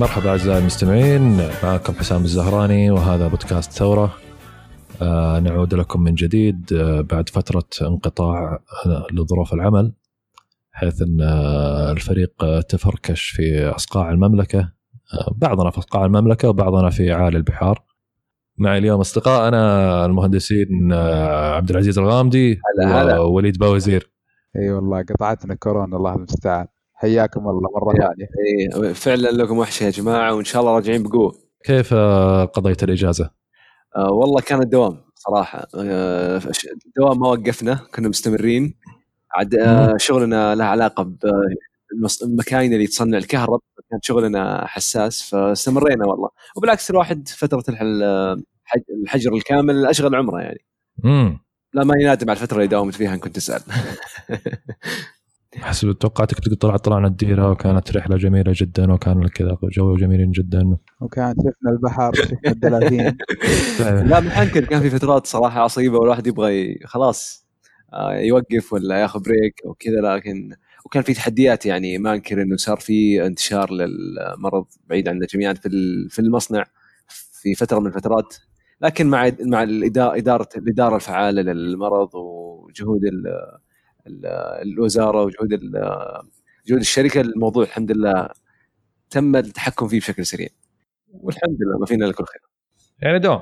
مرحبا أعزائي المستمعين معكم حسام الزهراني وهذا بودكاست ثورة. آه نعود لكم من جديد آه بعد فترة انقطاع آه لظروف العمل حيث إن آه الفريق آه تفركش في أصقاع المملكة. آه بعضنا في أصقاع المملكة وبعضنا في اعالي البحار. معي اليوم اصدقائنا المهندسين عبد العزيز الغامدي هلا هلا. ووليد باوزير. إي والله قطعتنا كورونا الله المستعان. حياكم الله مرة ثانية. إيه، فعلا لكم وحشه يا جماعة وإن شاء الله راجعين بقوة. كيف قضيت الإجازة؟ آه والله كان الدوام صراحة. آه الدوام ما وقفنا كنا مستمرين. عاد آه شغلنا له علاقة بالمكاين اللي تصنع الكهرب كان شغلنا حساس فاستمرينا والله. وبالعكس الواحد فترة الحجر الكامل أشغل عمره يعني. امم لا ما ينادم على الفترة اللي داومت فيها إن كنت تسال حسب توقعاتك طلع طلعنا الديرة وكانت رحلة جميلة جدا وكان كذا جو جميل جدا. وكان شفنا البحر شفنا الدلافين لا من انكر كان في فترات صراحة عصيبة والواحد يبغى خلاص آه، يوقف ولا ياخذ break أو كذا لكن وكان في تحديات يعني ما أنكر إنه صار في انتشار للمرض بعيد عنا جميعا في في المصنع في فترة من الفترات. لكن مع مع الاداره إدارة الإدارة الفعالة للمرض وجهود الوزارة وجهود جهود الشركة. الموضوع الحمد لله تم التحكم فيه بشكل سريع. والحمد لله ما فينا إلا كل خير. يعني دوام.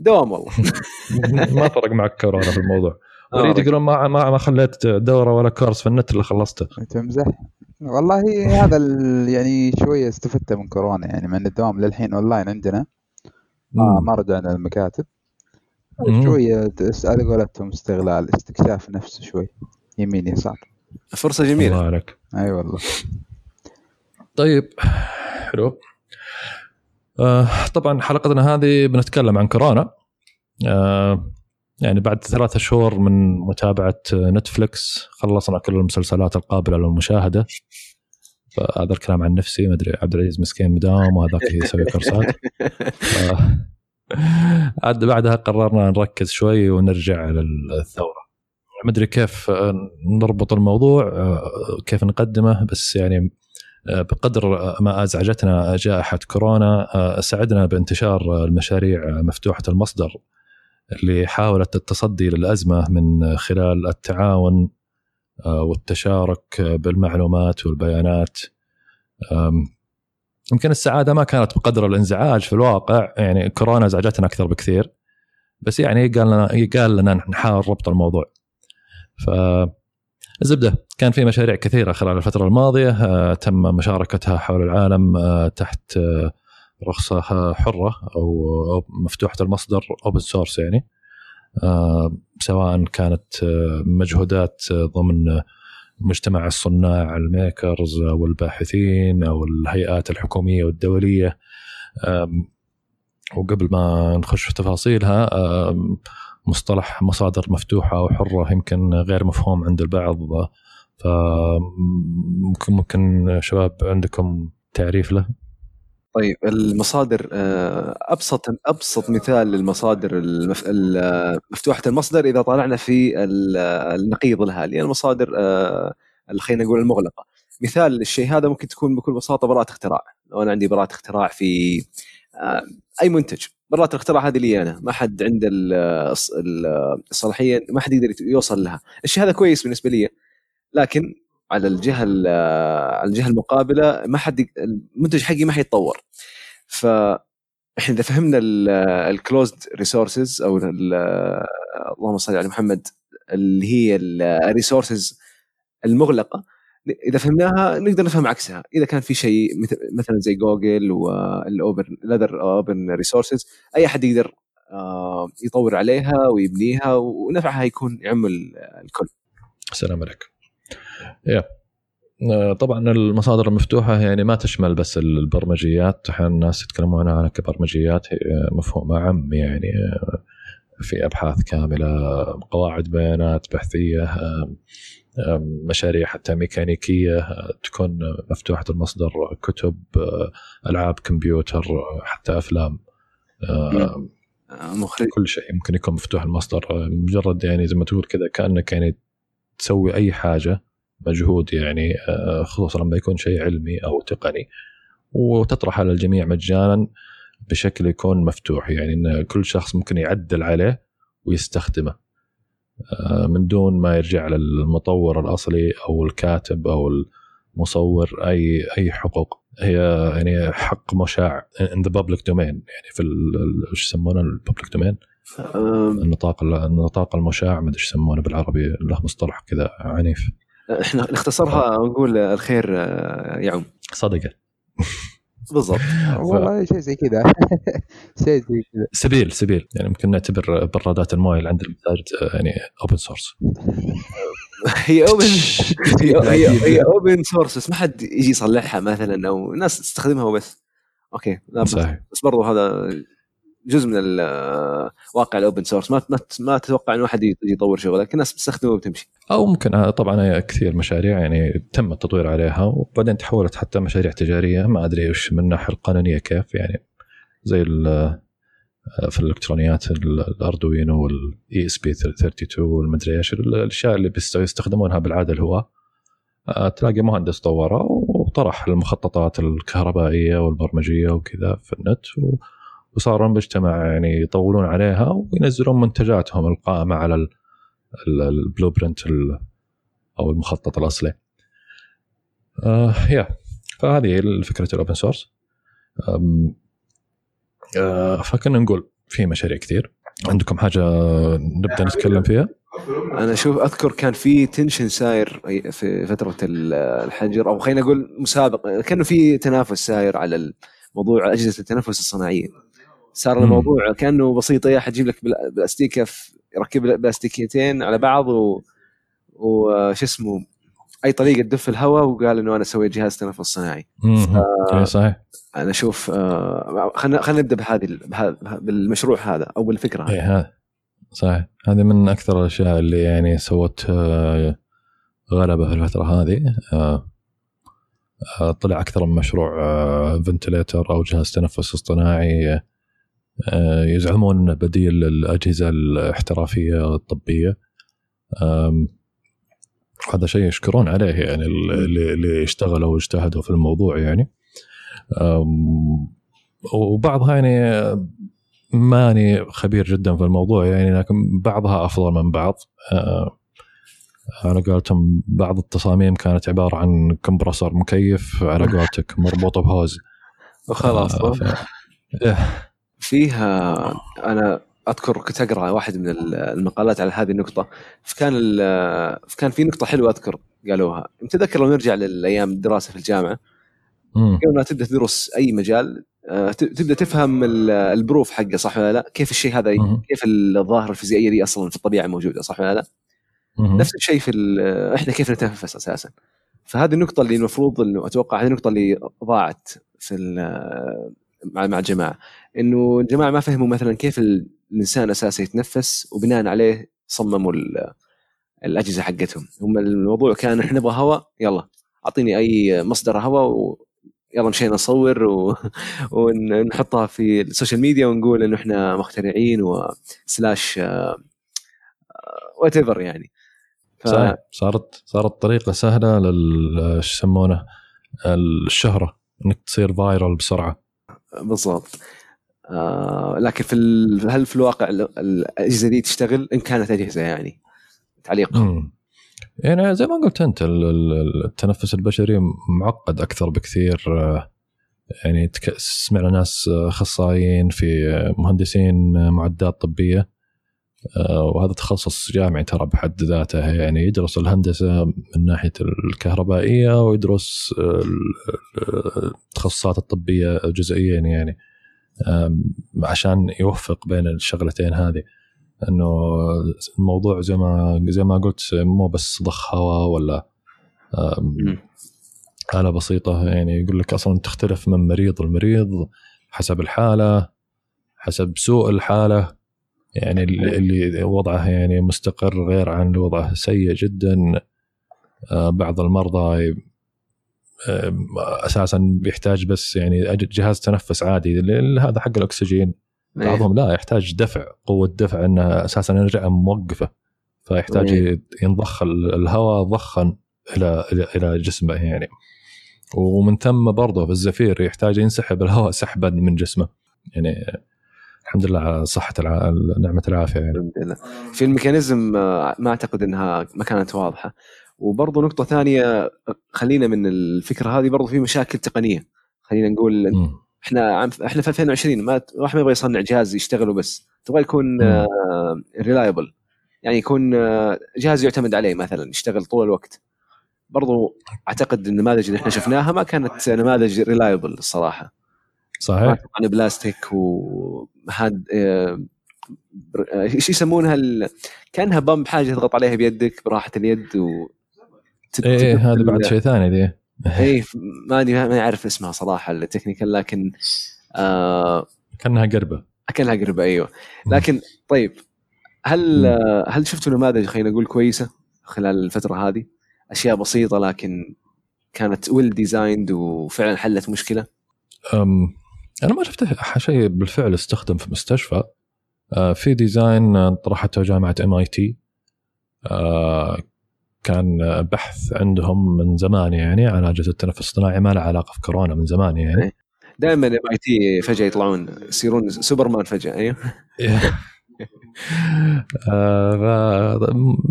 دوام والله. ما فرق معك كورونا في الموضوع. أريد يقولون ما ما ما خليت دورة ولا كورس في النت اللي خلصته. تمزح. والله هذا يعني شوية استفدت من كورونا يعني من الدوام للحين اونلاين عندنا. ما, ما رجعنا المكاتب شوية على قولتهم استغلال استكشاف نفسه شوي يمين يسار. فرصة جميلة. الله عليك. أي والله. طيب حلو. آه طبعا حلقتنا هذه بنتكلم عن كورونا. آه يعني بعد ثلاثة شهور من متابعة Netflix خلصنا كل المسلسلات القابلة للمشاهدة. فهذا الكلام عن نفسي ما أدري عبد العزيز مسكين مداوم وهذاك يسوي كورسات. عاد بعدها قررنا نركز شوي ونرجع للثورة. ما أدري كيف نربط الموضوع كيف نقدمه بس يعني بقدر ما أزعجتنا جائحة كورونا سعدنا بانتشار المشاريع مفتوحة المصدر اللي حاولت التصدي للأزمة من خلال التعاون والتشارك بالمعلومات والبيانات. يمكن السعادة ما كانت بقدر الانزعاج في الواقع يعني كورونا ازعجتنا أكثر بكثير بس يعني قال لنا قال لنا نحاول ربط الموضوع. ف الزبدة كان في مشاريع كثيرة خلال الفترة الماضية آه تم مشاركتها حول العالم آه تحت آه رخصه حرة أو مفتوحة المصدر open source يعني سواء كانت مجهودات ضمن مجتمع الصناع الميكرز الباحثين أو الهيئات الحكومية والدولية وقبل ما نخش في تفاصيلها مصطلح مصادر مفتوحة وحره يمكن غير مفهوم عند البعض فممكن ممكن شباب عندكم تعريف له؟ طيب المصادر أبسط أبسط مثال للمصادر مفتوحة المصدر إذا طالعنا في النقيض لها اللي المصادر خلينا نقول المغلقة. مثال للشيء هذا ممكن تكون بكل بساطة براءة اختراع. لو أنا عندي براءة اختراع في أي منتج. براءة الاختراع هذه لي أنا. ما حد عنده الصلاحية ما حد يقدر يوصل لها. الشيء هذا كويس بالنسبة لي. لكن على الجهة على الجهة المقابلة ما حد المنتج حقي ما حيتطور. ف إحنا إذا فهمنا ال closed resources أو اللهم صل على محمد اللي هي ال resources المغلقة إذا فهمناها نقدر نفهم عكسها. إذا كان في شيء مثلا زي جوجل وال open ال other open resources أي أحد يقدر يطور عليها ويبنيها ونفعها يكون يعم الكل. السلام عليكم. يا طبعا المصادر المفتوحة يعني ما تشمل بس البرمجيات. أحيانا الناس يتكلمون عنها كبرمجيات مفهوم أعم يعني. في أبحاث كاملة قواعد بيانات بحثية مشاريع حتى ميكانيكية تكون مفتوحة المصدر كتب ألعاب كمبيوتر حتى أفلام. مخرج. كل شيء ممكن يكون مفتوح المصدر. مجرد يعني زي ما تقول كذا كأنك يعني تسوي أي حاجة مجهود يعني خصوصا لما يكون شيء علمي أو تقني. وتطرح على الجميع مجانا بشكل يكون مفتوح يعني إن كل شخص ممكن يعدل عليه ويستخدمه. آه، من دون ما يرجع للمطور الأصلي أو الكاتب أو المصور أي أي حقوق. هي يعني حق مشاع in the public domain يعني في إيش يسمونه ال public domain النطاق النطاق المشاع ما أدري إيش يسمونه بالعربي له مصطلح كذا عنيف. إحنا نختصرها ونقول الخير آه، يعم. صدقة. بالضبط. والله شيء زي كذا. شيء زي كذا. سبيل سبيل. يعني ممكن نعتبر برادات المويه اللي عند المساجد آه، يعني اوبن سورس هي open هي هي open source بس ما حد يجي يصلحها مثلا أو الناس تستخدمها وبس. okay صحيح. بس برضو هذا جزء من واقع ال open source ما ما تتوقع انه احد يطور شغلك الناس بتستخدمه وبتمشي. أو ممكن آه، طبعا كثير مشاريع يعني تم التطوير عليها وبعدين تحولت حتى مشاريع تجارية. ما أدري وش من الناحية القانونية كيف يعني زي آه، في الإلكترونيات ال Arduino وال ESP 32 والمدري إيش الأشياء اللي بيستخدمونها بالعادة الهواة آه، تلاقي مهندس طورها وطرح المخططات الكهربائية والبرمجية وكذا في النت وصاروا المجتمع يعني يطورون عليها وينزلون منتجاتهم القائمة على ال blueprint أو المخطط الأصلي. آه يا فهذه فكره ال open source. آه فكنا نقول في مشاريع كثير عندكم حاجة نبدأ نتكلم فيها؟ أنا أشوف أذكر كان في tension ساير في فترة الحجر أو خلينا نقول مسابقه كأنه في تنافس ساير على موضوع أجهزة التنفس الصناعية صار الموضوع كأنه بسيط. يا حتجيب لك بلاستيكه يركب لك بلاستيكيتين على بعض و وش اسمه أي طريقة تدف الهواء وقال إنه أنا سويت جهاز تنفس صناعي. ف... صحيح. أنا أشوف آه، خلينا خلينا نبدأ بهذه بالمشروع هذا أو بالفكرة اي هذا صحيح. هذه من أكثر الأشياء اللي يعني سوت آه، غلبة في الفترة هذه. آه، طلع أكثر من مشروع فنتليتر أو جهاز تنفس اصطناعي يزعمون انه بديل للأجهزة الاحترافية الطبية. هذا شيء يشكرون عليه يعني اللي, اشتغلوا واجتهدوا في الموضوع يعني. وبعضها يعني ماني خبير جدا في الموضوع يعني لكن بعضها أفضل من بعض. آه، على قولتهم بعض التصاميم كانت عبارة عن كمبرسور مكيف على قولتك مربوطة بهوز. وخلاص. آه ف... فيها أنا أذكر كنت أقرأ واحد من المقالات على هذه النقطة فكان كان في نقطة حلوة أذكر قالوها. متذكر لو نرجع للأيام الدراسة في الجامعة قبل تبدأ تدرس أي مجال آه، تبدأ تفهم البروف حقه صح ولا لا؟ كيف الشيء هذا كيف الظاهرة الفيزيائية دي أصلا في الطبيعة موجودة صح ولا لا؟ نفس الشيء في إحنا كيف نتنفس أساسا؟ فهذه النقطة اللي المفروض إنه أتوقع هذه النقطة اللي ضاعت في مع مع الجماعه إنه الجماعة ما فهموا مثلا كيف الإنسان أساسا يتنفس وبناء عليه صمموا الأجهزة حقتهم. هم الموضوع كان إحنا نبغى هواء يلا أعطيني أي مصدر هواء و يلا مشينا نصور و... ونحطها في السوشيال ميديا ونقول إنه إحنا مخترعين و slash whatever يعني. ف... صحيح. صارت صارت طريقة سهلة لل شو يسمونه الشهرة إنك تصير viral بسرعة. بالضبط. آه لكن في هل في الواقع الأجهزة دي تشتغل؟ إن كانت أجهزة يعني. تعليق. يعني زي ما قلت أنت التنفس البشري معقد أكثر بكثير. آه، يعني سمعنا ناس اخصائيين في مهندسين معدات طبية. آه، وهذا تخصص جامعي ترى بحد ذاته يعني يدرس الهندسة من ناحية الكهربائية ويدرس التخصصات الطبية جزئيا يعني. عشان يوفق بين الشغلتين هذه. إنه الموضوع زي ما زي ما قلت مو بس ضخ هواء ولا آلة بسيطة. يعني يقول لك أصلا تختلف من مريض لمريض حسب الحالة حسب سوء الحالة. يعني اللي وضعه يعني مستقر غير عن اللي وضعه سيء جدا. آه، بعض المرضى آه، أساسا بيحتاج بس يعني جهاز تنفس عادي هذا حق الأكسجين. إيه. بعضهم لا يحتاج دفع قوة دفع انها أساسا الرئه موقفه. فيحتاج إيه. ينضخ الهواء ضخا إلى إلى جسمه يعني. ومن ثم برضه في الزفير يحتاج ينسحب الهواء سحبا من جسمه. يعني الحمد لله على صحة الع... نعمة العافية يعني. الحمد لله. في الميكانيزم آه، ما أعتقد إنها ما كانت واضحة. وبرضه نقطة ثانية خلينا من الفكرة هذه برضه في مشاكل تقنية. خلينا نقول مم. إحنا عم إحنا في 2020 ما واحد ما يبغى يصنع جهاز يشتغل وبس تبغى يكون. reliable يعني يكون آه، جهاز يعتمد عليه مثلا يشتغل طول الوقت. برضو أعتقد النماذج اللي إحنا شفناها ما كانت نماذج reliable الصراحة. صحيح. طبعا بلاستيك وهاد إيش يسمونها ال... كأنها pump حاجة تضغط عليها بيدك براحة اليد و تت- إيه إيه، هذه بعد شيء ثاني دي اي ما أدري ما أعرف اسمها صراحة ال technical لكن آه كأنها قربة. شكلها قربة أيوه. لكن طيب هل. آه، هل شفتوا نماذج خلينا نقول كويسة خلال الفترة هذه؟ أشياء بسيطة لكن كانت well designed وفعلا حلت مشكلة؟ أم أنا ما شفت شيء بالفعل استخدم في مستشفى. آه، في design آه، طرحته جامعة MIT كان بحث عندهم من زمان يعني على اجهزه التنفس الصناعي ما له علاقة في كورونا من زمان يعني. دائما MIT فجأة يطلعون يصيرون سوبرمان فجأة أيوه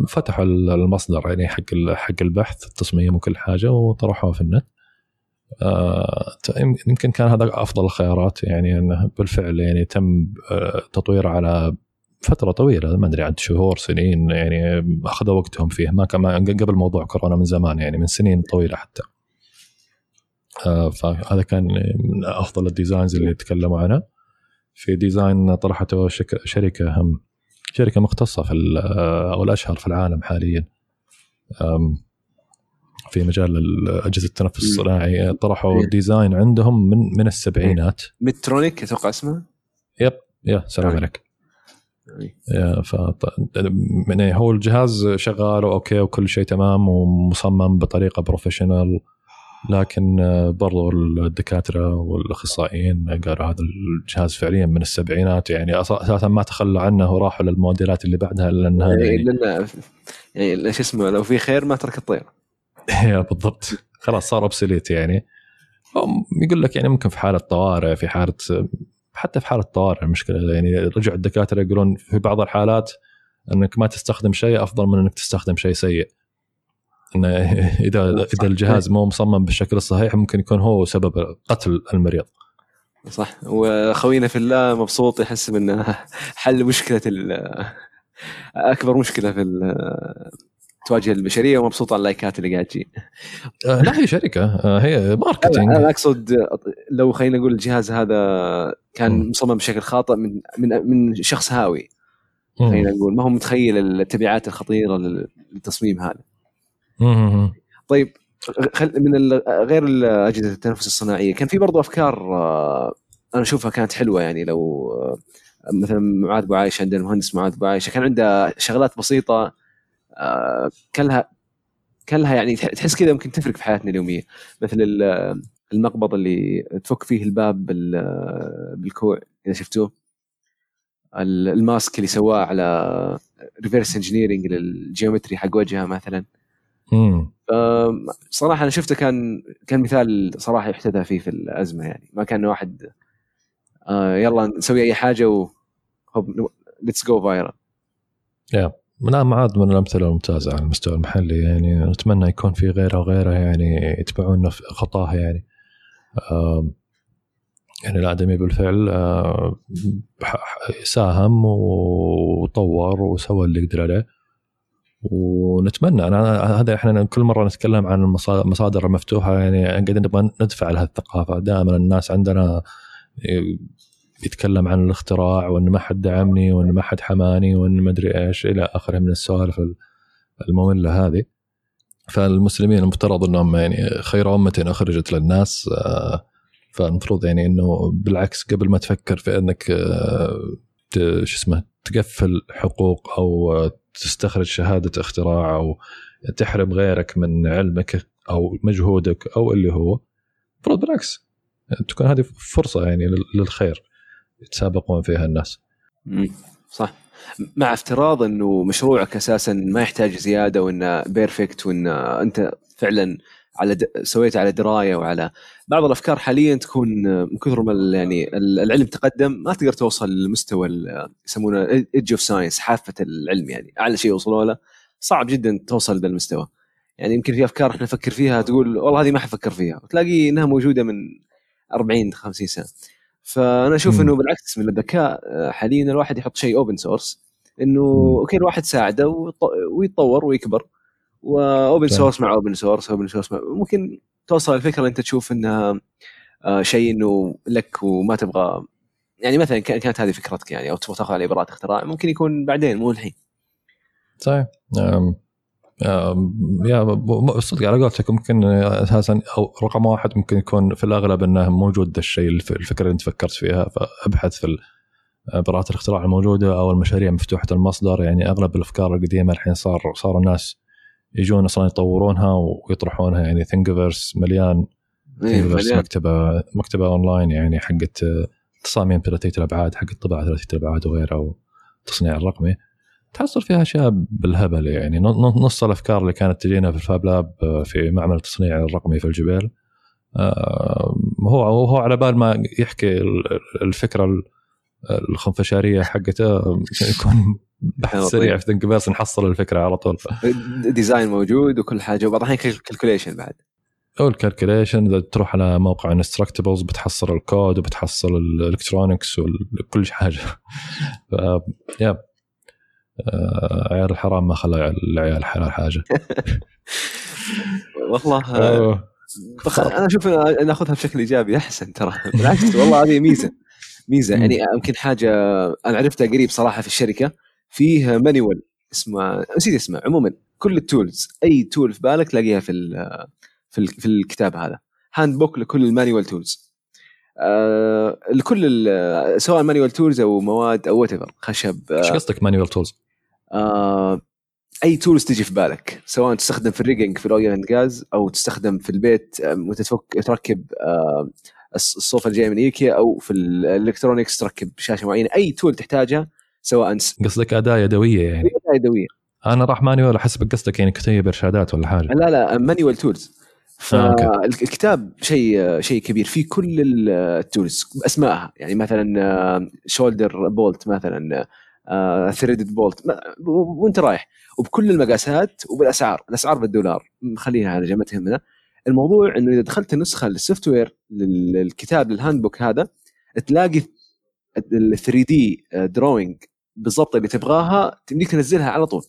فتحوا المصدر يعني حق حق البحث التصميم وكل حاجة وطرحوها في النت. يمكن كان هذا أفضل الخيارات يعني أنه بالفعل يعني تم آه، تطويره على فترة طويلة ما أدري عاد شهور سنين يعني أخذوا وقتهم فيه ما كان قبل موضوع كورونا من زمان يعني من سنين طويلة حتى. آه، فهذا كان من أفضل ال designs اللي تكلموا عنها في design طرحته شركة هم شركة مختصة في أو الأشهر في العالم حاليا. في مجال ال- اجهزه التنفس الصناعي. طرحوا إيه. design عندهم من من السبعينات. Medtronic أتوقع اسمه. yep. يا سلام إيه. عليك. يا ف يعني هو الجهاز شغال okay وكل شيء تمام ومصمم بطريقة professional لكن برضو الدكاترة والأخصائيين قالوا هذا الجهاز فعليا من السبعينات. يعني أساسا ما تخلوا عنه وراحوا للموديلات اللي بعدها لأن هذا إيه، يعني يعني شو اسمه لو فيه خير ما تركه الطير. بالضبط. خلاص صار obsolete يعني. يقول لك يعني ممكن في حالة طوارئ في حالة حتى في حالة طوارئ المشكلة. يعني رجع الدكاترة يقولون في بعض الحالات إنك ما تستخدم شيء أفضل من إنك تستخدم شيء سيء. إنه إذا إذا الجهاز مو مصمم بالشكل الصحيح ممكن يكون هو سبب قتل المريض. صح. وخوينا في الله مبسوط يحسب انه حل مشكلة أكبر مشكلة في ال- تواجه البشرية ومبسوط على اللايكات اللي قاعد تجي. آه لا هي شركة. آه هي ماركتينج أنا أقصد لو خلينا نقول الجهاز هذا كان مم. مصمم بشكل خاطئ من من من شخص هاوي. خلينا نقول ما هو متخيل التبعات الخطيرة للتصميم هذا. طيب من غير أجهزة التنفس الصناعية كان في برضو أفكار آه، أنا أشوفها كانت حلوة يعني لو مثلا معاذ ابو عايشه عندنا المهندس معاذ ابو عايشه كان عنده شغلات بسيطة آه، كان لها كان لها يعني تح- تحس كذا ممكن تفرق في حياتنا اليومية. مثل ال- المقبض اللي تفك فيه الباب بال- بالكوع إذا شفتوه. ال- الماسك اللي سواه على reverse engineering لل geometry حق وجهه مثلا. صراحة أنا شفته كان كان مثال صراحة يحتذى فيه في الأزمة يعني. ما كان واحد آه يلا نسوي أي حاجة و let's go viral لا معاذ من الأمثلة الممتازة على المستوى المحلي يعني نتمنى يكون في غيره وغيره يعني يتبعون في خطاه يعني. يعني الادمي بالفعل ساهم وطور وسوى اللي يقدر عليه. ونتمنى أنا هذا إحنا كل مرة نتكلم عن المصا- المصادر المفتوحه يعني قاعدين نبغى ندفع لها الثقافه دائما الناس عندنا يتكلم عن الاختراع وإن ما حد دعمني وإن ما حد حماني وإن ما أدري إيش إلى آخره من السوالف المملة هذه. فالمسلمين المفترض إنهم يعني خير أمة أخرجت للناس آه، فالمفروض يعني إنه بالعكس قبل ما تفكر في إنك آه، شو اسمه تقفل حقوق أو تستخرج شهادة اختراع أو تحرم غيرك من علمك أو مجهودك أو اللي هو المفروض بالعكس تكون هذه فرصة يعني لل- للخير. يتسابقون فيها الناس. صح. مع افتراض إنه مشروعك أساسا ما يحتاج زيادة وإنه perfect وان أنت فعلا على د... سويته على دراية وعلى بعض الأفكار حاليا تكون من كثر ما يعني العلم تقدم ما تقدر توصل لمستوى يسمونه edge of science حافة العلم يعني. أعلى شيء وصلوا له صعب جدا توصل لذا المستوى. يعني يمكن في أفكار إحنا نفكر فيها تقول والله هذه ما حفكر فيها. وتلاقي إنها موجودة من 40 50 سنة. فأنا أشوف إنه بالعكس من الذكاء حاليا الواحد يحط شيء open source إنه okay الواحد ساعده ويتطور ويكبر. و open source مع open source open source مع ممكن توصل الفكرة أنت تشوف انها آه، شيء إنه لك وما تبغى يعني مثلا كانت هذه فكرتك يعني أو تبغى تاخذ عليه براءه اختراع ممكن يكون بعدين مو الحين. صحيح. يا صدق على قولتك ممكن أساسا أو رقم واحد ممكن يكون في الأغلب إنه موجود الشيء الفكرة اللي أنت فكرت فيها. فأبحث في براءة الاختراع الموجودة أو المشاريع مفتوحة المصدر. يعني أغلب الأفكار القديمة الحين صار صار الناس يجون أصلا يطورونها ويطرحونها. يعني ثينكفرس مليان ثينكفرس إيه، مكتبة مكتبة أونلاين يعني حقت تصاميم ثلاثية الأبعاد حق الطباعة ثلاثية الأبعاد وغيرها والتصنيع الرقمي. تحصل فيها أشياء بالهبل يعني. نص الأفكار اللي كانت تجينا في ال fab lab آه، في معمل التصنيع الرقمي في الجبيل آه، هو هو على بال ما يحكي الفكرة الخنفشارية حقته يكون بحث سريع في Thingiverse نحصل الفكرة على طول. design موجود وكل حاجة وبعض الاحيان calculation بعد. أو ال calculation إذا تروح على موقع Instructables بتحصل الكود وبتحصل ال electronics وكل حاجة. ف يا آه، عيال الحرام ما خلى العيال حاجة والله أنا أشوف ناخذها بشكل إيجابي أحسن ترى. بالعكس والله هذه ميزة. ميزة. يعني يمكن حاجة أنا عرفتها قريب صراحة في الشركة فيه manual اسمه نسيت اسمه عموما كل ال tools أي tool في بالك تلاقيها في, في الكتاب هذا. handbook لكل ال manual tools آه لكل سواء manual tools أو مواد أو what خشب إيش آه قصدك manual tools؟ آه أي tools تجي في بالك سواء تستخدم في ال rigging في ال oil and gas أو تستخدم في البيت وأنت تفك تركب آه الصوفه الجايه من إيكيا أو في ال electronics تركب شاشة معينة. أي tool تحتاجها سواء قصدك أداة يدوية يعني؟ أداة يدوية. أنا راح manual احسب قصدك يعني كتيب ارشادات ولا حاجة لا لا manual tools فالكتاب شيء شيء كبير. فيه كل ال tools باسمائها يعني مثلا shoulder bolt مثلا threaded bolt وانت رايح. وبكل المقاسات وبالأسعار. الأسعار بالدولار. خليها على جنب تهمنا الموضوع إنه إذا دخلت النسخة لل software للكتاب لل handbook هذا تلاقي ال 3D drawing بالضبط اللي تبغاها تمديك تنزلها على طول.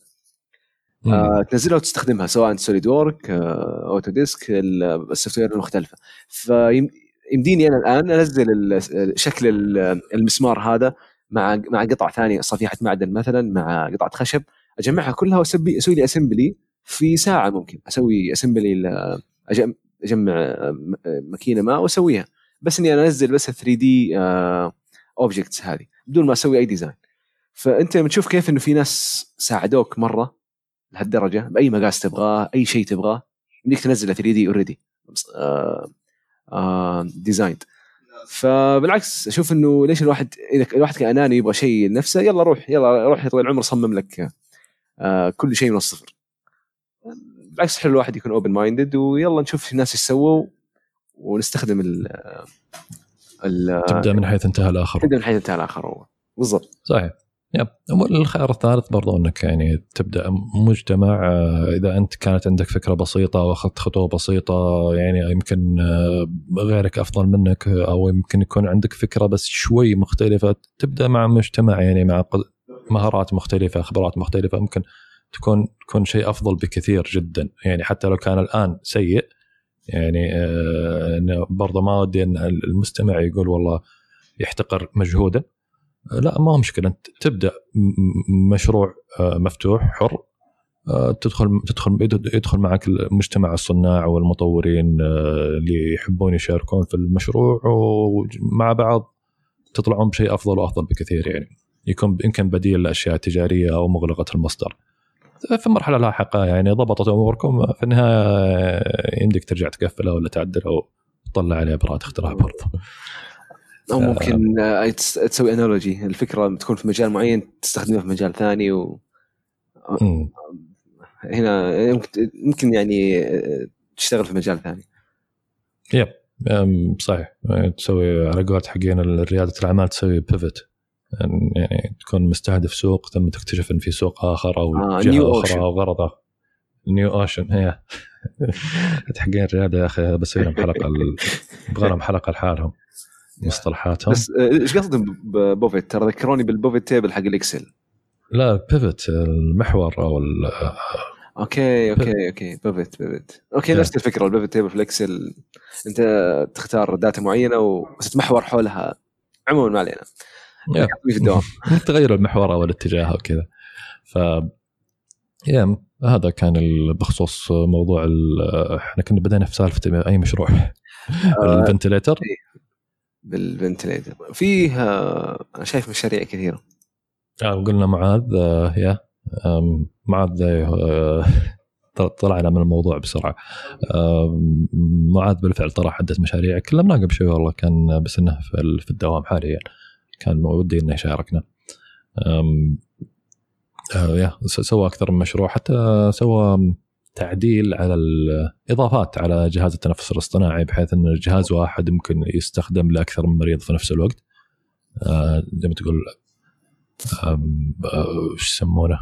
آه تنزلها وتستخدمها سواء SolidWork آه Autodesk ال software المختلفة. فيمديني أنا الآن أنزل شكل المسمار هذا مع مع قطع ثانية صفيحة معدن مثلا مع قطعة خشب أجمعها كلها واسوي أسوي لي assembly في ساعة ممكن. أسوي assembly أجمع ماكينة ما وأسويها. بس إني أنزل بس 3D objects هذه بدون ما أسوي أي design فأنت لما تشوف كيف إنه في ناس ساعدوك مرة لهالدرجة بأي مقاس تبغاه أي شيء تبغاه يمديك تنزله 3D already designed فبالعكس أشوف إنه ليش الواحد إذا الواحد كان أناني يبغى شيء لنفسه يلا روح يلا روح يا طويل العمر صمم لك آه كل شيء من الصفر. بالعكس حلو الواحد يكون open minded ويلا نشوف الناس إيش سووا ونستخدم ال ال تبدأ من حيث انتهى الآخر. تبدأ من حيث انتهى الآخر هو بالضبط. صحيح. يب الخيار الثالث برضو إنك يعني تبدأ مجتمع آه، إذا أنت كانت عندك فكرة بسيطة وأخذت خطوة بسيطة يعني يمكن آه، غيرك أفضل منك أو يمكن يكون عندك فكرة بس شوي مختلفة تبدأ مع مجتمع يعني مع مهارات مختلفة خبرات مختلفة ممكن تكون تكون شيء أفضل بكثير جدا. يعني حتى لو كان الآن سيء يعني آه برضه ما ودي إن المستمع يقول والله يحتقر مجهوده. آه لا ما هو مشكلة. أنت تبدأ مشروع آه مفتوح حر آه تدخل تدخل يدخل معك مجتمع الصناع والمطورين آه، اللي يحبون يشاركون في المشروع ومع بعض تطلعون بشيء أفضل وأفضل بكثير يعني. يكون يمكن بديل لأشياء تجارية أو مغلقة المصدر. في مرحلة لاحقة يعني ضبطت أموركم في النهاية يمديك ترجع تقفله ولا تعدله وتطلع عليه براءه اختراع برضه أو ممكن آه تسوي analogy الفكرة تكون في مجال معين تستخدمها في مجال ثاني و هنا يمكن يعني تشتغل في مجال ثاني. yep صحيح. يعني تسوي على قولة حقين ريادة الأعمال تسوي pivot يعني تكون مستهدف سوق ثم تكتشف إن في سوق آخر أو آه، جهة أخرى. أو غرض اخر new ocean هي حقين الرياده يا أخي بسوي لهم حلقة يبغى لهم حلقة لحالهم. مصطلحاتهم. بس آه، إيش قصدهم ب pivot ترى ذكروني بال pivot table حق الإكسل. لا بيفت المحور أو ال- okay okay okay pivot pivot okay. نفس الفكرة ال pivot table في ال Excel أنت تختار data معينة وتتمحور حولها. عموما ما علينا. في الدوام. تغير المحور أو الاتجاه أو كذا. ف يا هذا كان بخصوص موضوع ال- إحنا كنا بدينا في سالفة أي مشروع. ال ventilator بال ventilator. فيه آه، أنا شايف مشاريع كثيرة. آه، قلنا معاذ آه، يا. معاذ آه، طل- طلعنا من الموضوع بسرعة. معاذ بالفعل طرح عده مشاريع كلمناه قبل شوي والله كان بس انه في ال- في الدوام حاليا. كان ودي إنه يشاركنا. آه، يا سوى أكثر من مشروع حتى سوى تعديل على الاضافات على جهاز التنفس الاصطناعي بحيث إن جهاز واحد ممكن يستخدم لأكثر من مريض في نفس الوقت آه، زي ما تقول آه، وش يسمونه؟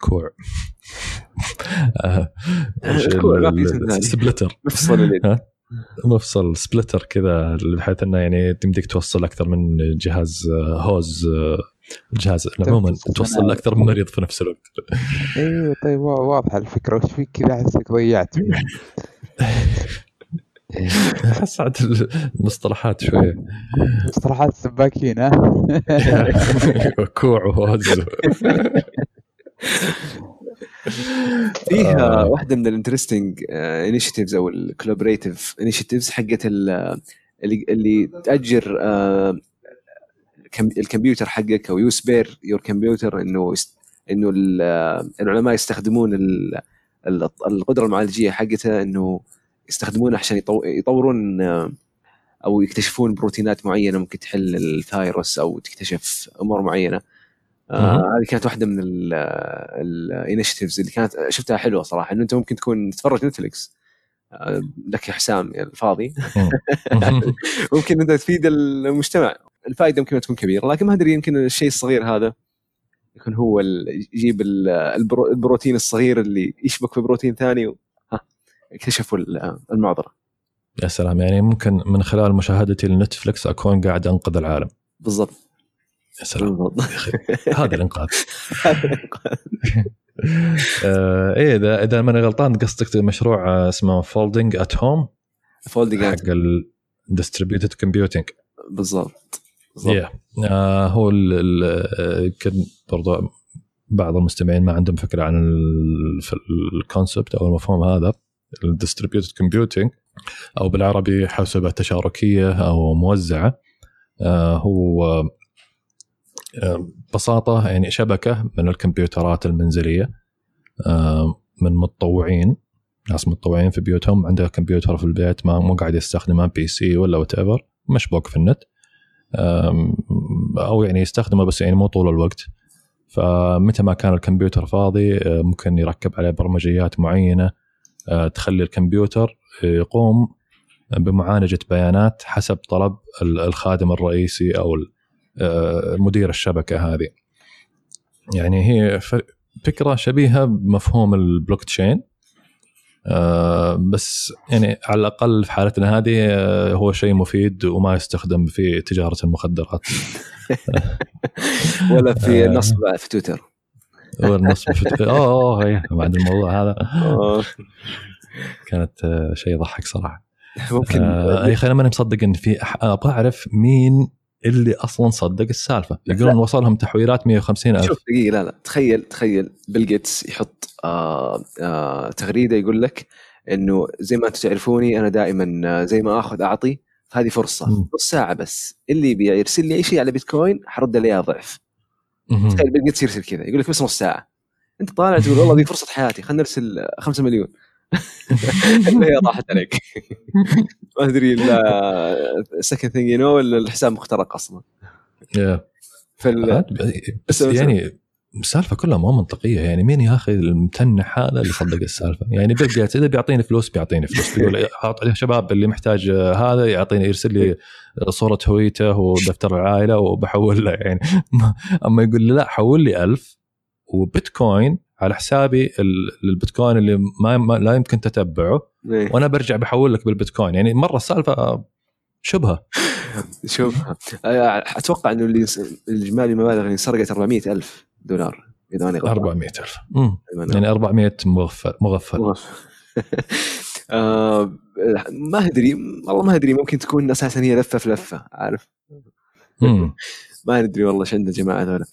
كوع آه،. splitter مفصل اليد مفصل splitter كذا بحيث إنه يعني تمديك توصل أكثر من جهاز hose الجهاز عموما تنفس توصل صناعي. لأكثر من مريض في نفس الوقت. أيوه طيب وا- واضحة الفكرة. وش فيك كذا؟ أحسك ضيعت. عاد المصطلحات شوي مصطلحات السباكين ها؟ كوع و hose فيها آه. واحدة من ال interesting initiatives أو ال collaborative initiatives حقت ال- اللي اللي تأجر آه، الكمبيوتر حقك أو you spare your computer إنه إنه ال- العلماء يستخدمون ال- ال- القدرة المعالجية حقتها إنه يستخدمونها عشان يطو- يطورون أو يكتشفون بروتينات معينة ممكن تحل الفيروس أو تكتشف أمور معينة. آه،. هذه كانت واحدة من ال initiatives اللي كانت شفتها حلوة صراحة إنه أنت ممكن تكون تتفرج Netflix آه، لك يا حسام الفاضي. ممكن أنت تفيد المجتمع. الفائدة يمكن تكون كبيرة لكن ما أدري يمكن الشيء الصغير هذا يكون هو يجيب ال- البرو- البروتين الصغير اللي يشبك في بروتين ثاني اكتشفوا ال- المعضلة. يا سلام يعني ممكن من خلال مشاهدتي ل Netflix أكون قاعد أنقذ العالم. بالضبط. يا سلام. هذا الإنقاذ. آه إيه اذا إذا ماني غلطان قصدك مشروع آه، اسمه Folding at Home folding حق ال distributed computing بالضبط. Yeah. آه هو ال- ال- آه، يمكن برضو بعض المستمعين ما عندهم فكرة عن ال concept أو المفهوم هذا ال distributed computing أو بالعربي حوسبه تشاركيه أو موزعة. آه هو ببساطة يعني شبكة من الكمبيوترات المنزلية من متطوعين ناس متطوعين في بيوتهم عنده كمبيوتر في البيت ما مو قاعد يستخدمه PC ولا whatever مشبوك في النت. أو يعني يستخدمه بس يعني مو طول الوقت فمتى ما كان الكمبيوتر فاضي أه، ممكن يركب عليه برمجيات معينة أه، تخلي الكمبيوتر يقوم بمعالجة بيانات حسب طلب ال- الخادم الرئيسي أو أه، مدير الشبكة هذه. يعني هي فكرة شبيهة بمفهوم البلوك تشين آه، بس يعني على الأقل في حالتنا هذه آه، هو شيء مفيد وما يستخدم في تجارة المخدرات. ولا في آه. نصب في تويتر. والنصب في اوه اوه إيه، بعد الموضوع هذا. آه، كانت آه، شيء يضحك صراحة. ممكن. آه، يا أخي أنا ماني مصدق إن في أبغى أعرف مين اللي أصلا صدق السالفة. يقولون وصلهم تحويلات 150 ألف. شوف دقيقة لا لا. تخيل تخيل بيل جيتس يحط آه آه تغريدة يقول لك إنه زي ما أنتم تعرفوني أنا دائما آه، زي ما آخذ أعطي هذه فرصة. مم. نص ساعة بس. اللي يبي يرسل لي أي شيء على بيتكوين حرد عليه ضعف. تخيل بيل جيتس يرسل كذا. يقول لك بس نص ساعة. أنت طالع تقول والله دي فرصة حياتي خلينا نرسل 5 مليون. هي راحت عليك. ما أدري إلا second thing you know الحساب مخترق أصلا. فال بس يعني السالفة كلها مو منطقية. يعني مين يا أخي المتنح هذا اللي صدق السالفة؟ يعني جيتس إذا بيعطيني فلوس بيعطيني فلوس. بيقول حاط عليه شباب اللي محتاج هذا يعطيني يرسل لي صورة هويته ودفتر العائلة وبحول له. يعني أما يقول لي لا حول لي ألف وبيتكوين على حسابي البيتكوين اللي ما, ما لا يمكن تتبعه. إيه. وأنا برجع بحول لك بالبيتكوين. يعني مرة السالفة شبهة. شوف أتوقع إنه اللي الاجمالي المبالغ اللي سرقت 400 ألف دولار إذا ماني غلطان. 400000 امم يعني 400 مغفل مغفل. آه ما أدري. والله ما أدري. ممكن تكون أساسا هي لفة في لفة عارف؟ ما ندري والله إيش عند الجماعة هذول.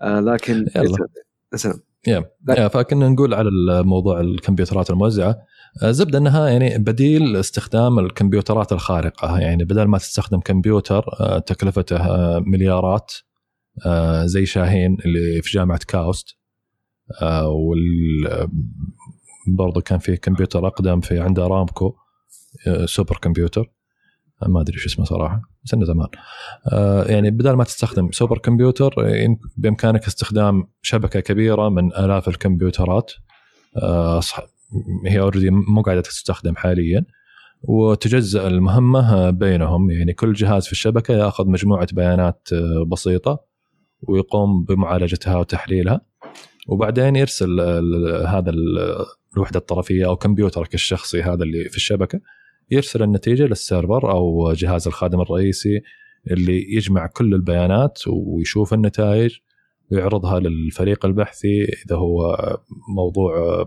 آه لكن يلا. سلام يا. يا فكنا نقول على موضوع الكمبيوترات الموزعة. آه، زبدة إنها يعني بديل استخدام الكمبيوترات الخارقة. يعني بدل ما تستخدم كمبيوتر آه، تكلفته آه، مليارات زي شاهين اللي في جامعة كاوست. وال برضه كان في كمبيوتر أقدم في عند ارامكو super computer. ما أدري شو اسمه صراحة بس إنه زمان. آه، يعني بدل ما تستخدم super computer بإمكانك استخدام شبكة كبيرة من آلاف الكمبيوترات. آه، هي already مو قاعدة تستخدم حاليا. وتجزأ المهمة آه، بينهم. يعني كل جهاز في الشبكة يأخذ مجموعة بيانات آه، بسيطة ويقوم بمعالجتها وتحليلها. وبعدين يرسل هذا ال- الوحدة الطرفية أو كمبيوترك الشخصي هذا اللي في الشبكة. يرسل النتيجة للسيرفر أو جهاز الخادم الرئيسي اللي يجمع كل البيانات ويشوف النتائج ويعرضها للفريق البحثي إذا هو موضوع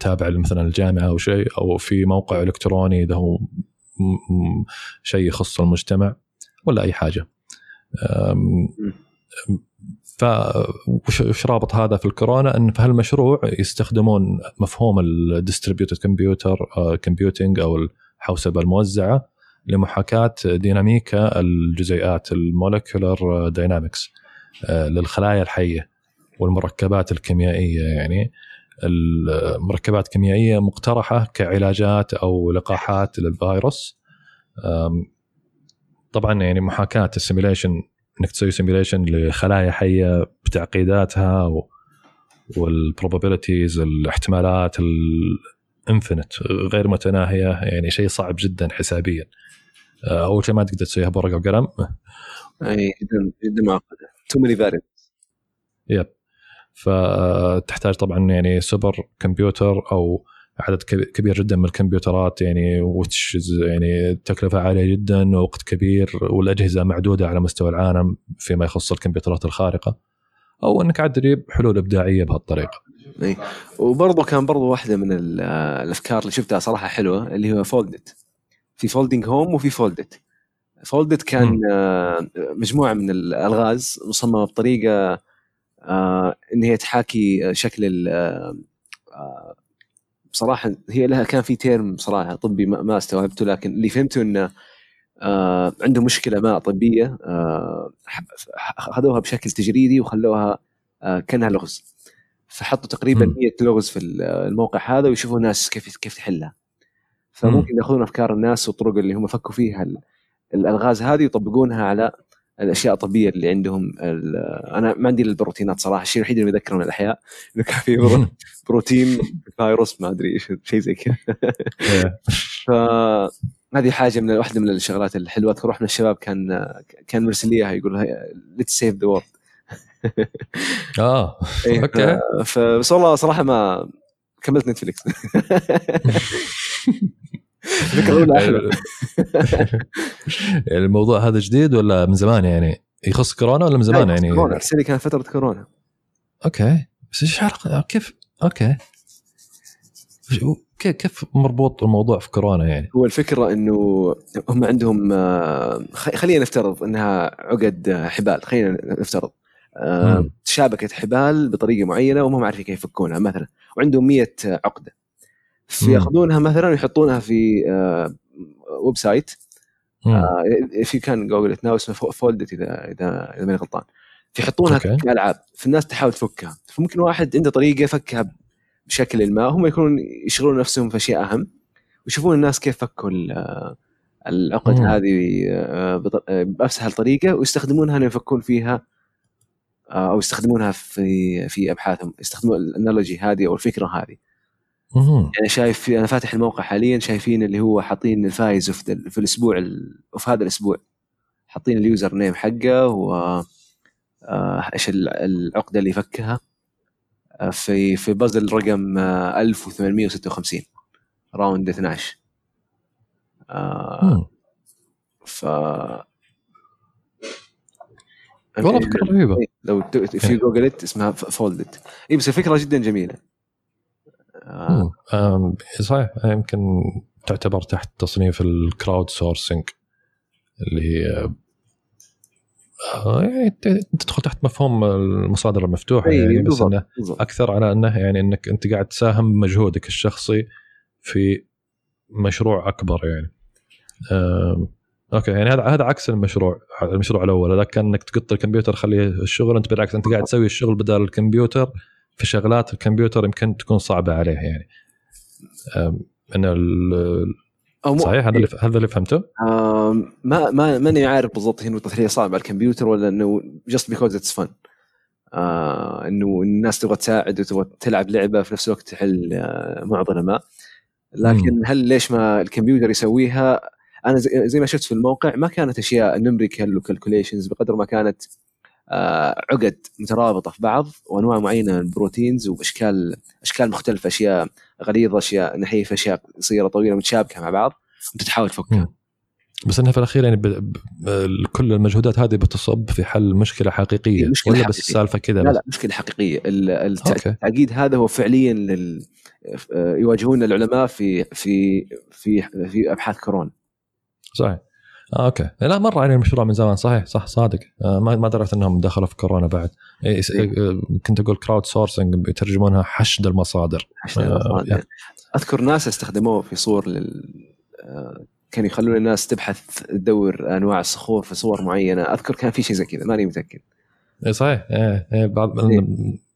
تابع مثلا الجامعة أو شيء أو في موقع إلكتروني إذا هو شيء يخص المجتمع ولا أي حاجة. أم، ف وش- وش رابط هذا في الكورونا إن في هالمشروع يستخدمون مفهوم ال distributed computer computing أو الحوسبة الموزعة لمحاكاة ديناميكا الجزيئات ال molecular dynamics للخلايا الحية والمركبات الكيميائية يعني. المركبات الكيميائية مقترحة كعلاجات أو لقاحات للفيروس. طبعا يعني محاكاة ال simulation إنك تسوي simulation لخلايا حية بتعقيداتها وال probabilities الاحتمالات ال infinite غير متناهية يعني شيء صعب جدا حسابيا. آه، أول شيء ما تقدر تسويها بورقة وقلم. أي جدا جدا معقده too many variable yep فتحتاج طبعا يعني super computer أو عدد كب- كبير جدا من الكمبيوترات يعني وتش يعني تكلفة عالية جدا ووقت كبير والأجهزة معدودة على مستوى العالم فيما يخص الكمبيوترات الخارقة أو إنك عاد تجيب حلول إبداعية بهالطريقة. إي وبرضه كان برضه واحدة من ال- الأفكار اللي شفتها صراحة حلوة اللي هو Foldit في Folding Home وفي Foldit Foldit كان. آه، مجموعة من الألغاز مصممة بطريقة آه، إن هي تحاكي شكل ال- آه، بصراحة هي لها كان في تيرم صراحة طبي ما ما استوعبته لكن اللي فهمته إنه آه، عنده مشكلة ما طبية آه، اخذوها بشكل تجريدي وخلوها آه، كأنها لغز. فحطوا تقريبا مم. 100 لغز في الموقع هذا ويشوفوا الناس كيف كيف تحلها. فممكن يأخذون أفكار الناس والطرق اللي هم فكوا فيها ال- الألغاز هذه ويطبقونها على الأشياء الطبية اللي عندهم أنا ما عندي البروتينات صراحة الشيء الوحيد اللي بذكره من الأحياء إنه كان في pro- protein virus ما أدري إيش شيء زي كذا. فهذه حاجة من واحدة من الشغلات الحلوة. أذكر واحد من الشباب كان كان مرسل لي اياها يقول let's save the world آه. إيه، okay. فبس والله صراحة ما كملت Netflix الفكرة الاولى أحلى يعني الموضوع هذا جديد ولا من زمان يعني؟ يخص كورونا ولا من زمان يعني؟ كورونا. السنة كانت فترة كورونا. okay. بس إيش علاقه كيف okay. كيف مربوط الموضوع في كورونا يعني؟ هو الفكرة إنه هم عندهم آه، خلينا نفترض إنها عقد آه، حبال. خلينا نفترض. آه،. تشابكت حبال بطريقة معينة وما هم عارفين كيف يفكونها مثلا. وعندهم 100 عقدة. فياخذونها مثلا ويحطونها في آه، website. آه، في كان Google now اسمه Foldit إذا إذا إذا ماني غلطان فيحطونها okay. كالعاب فالناس تحاول تفكها فممكن واحد عنده طريقة يفكها بشكل ما هم يكونون يشغلون نفسهم في أشياء أهم ويشوفون الناس كيف فكوا ال- العقد مم. هذه آه، باسهل طريقه ويستخدمونها انه يفكون فيها أو يستخدمونها في في أبحاثهم يستخدمون ال analogy هذه أو الفكرة هذه يعني شايف أنا فاتح الموقع حاليا شايفين اللي هو حاطين الفايز في, في الأسبوع في هذا الأسبوع. حاطين ال username حقه و آه، إيش العقدة اللي يفكها. آه، في في بازل رقم 1856 round 12 آه ف والله فكرة رهيبة. إيه، لو في جوجل اسمها Foldit اي بس الفكرة جدا جميلة. آه. صحيح. يمكن تعتبر تحت تصنيف ال crowd sourcing اللي هي آه، يعني تدخل تحت مفهوم المصادر المفتوحة إيه، يعني بس إنه أكثر على إنه يعني إنك أنت قاعد تساهم بمجهودك الشخصي في مشروع أكبر يعني. okay يعني هذا هذا عكس المشروع المشروع الأول. هذا كان انك تقط الكمبيوتر خليه الشغل. أنت بالعكس أنت قاعد تسوي الشغل بدل الكمبيوتر. في شغلات الكمبيوتر يمكن تكون صعبة عليه يعني. إن صحيح هذا اللي هذا اللي فهمته؟ ما ما ماني عارف بالضبط هنا هي صعبه على الكمبيوتر ولا إنه just because it's fun إنه الناس تبغى تساعد وتبغى تلعب لعبة في نفس الوقت تحل آه، معضلة ما. لكن هل ليش ما الكمبيوتر يسويها؟ أنا زي ما شفت في الموقع ما كانت أشياء numerical و calculations بقدر ما كانت آه، عقد مترابطة في بعض وأنواع معينة من البروتينز واشكال أشكال مختلفة أشياء غليظة أشياء نحيفة أشياء قصيرة طويلة متشابكة مع بعض. وانت تحاول تفكها بس إنها في الأخير يعني ب... ب... كل المجهودات هذه بتصب في حل مشكلة حقيقية مشكلة ولا حقيقية. بس السالفة كذا لا لا مشكلة حقيقية. التعقيد هذا هو فعليا لل... يواجهون العلماء في في في في أبحاث كورونا. صحيح. آه okay. لا مر علي المشروع من زمان. صحيح صح صادق. آه ما دريت إنهم دخلوا في كورونا بعد. إيه إيه كنت أقول crowd sourcing يترجمونها حشد المصادر. حشد المصادر. آه أذكر ناس استخدموه في صور لل آه، كانوا يخلون الناس تبحث تدور أنواع الصخور في صور معينة. أذكر كان في شيء زي كذا ماني متأكد. اي صحيح. إيه إيه بعض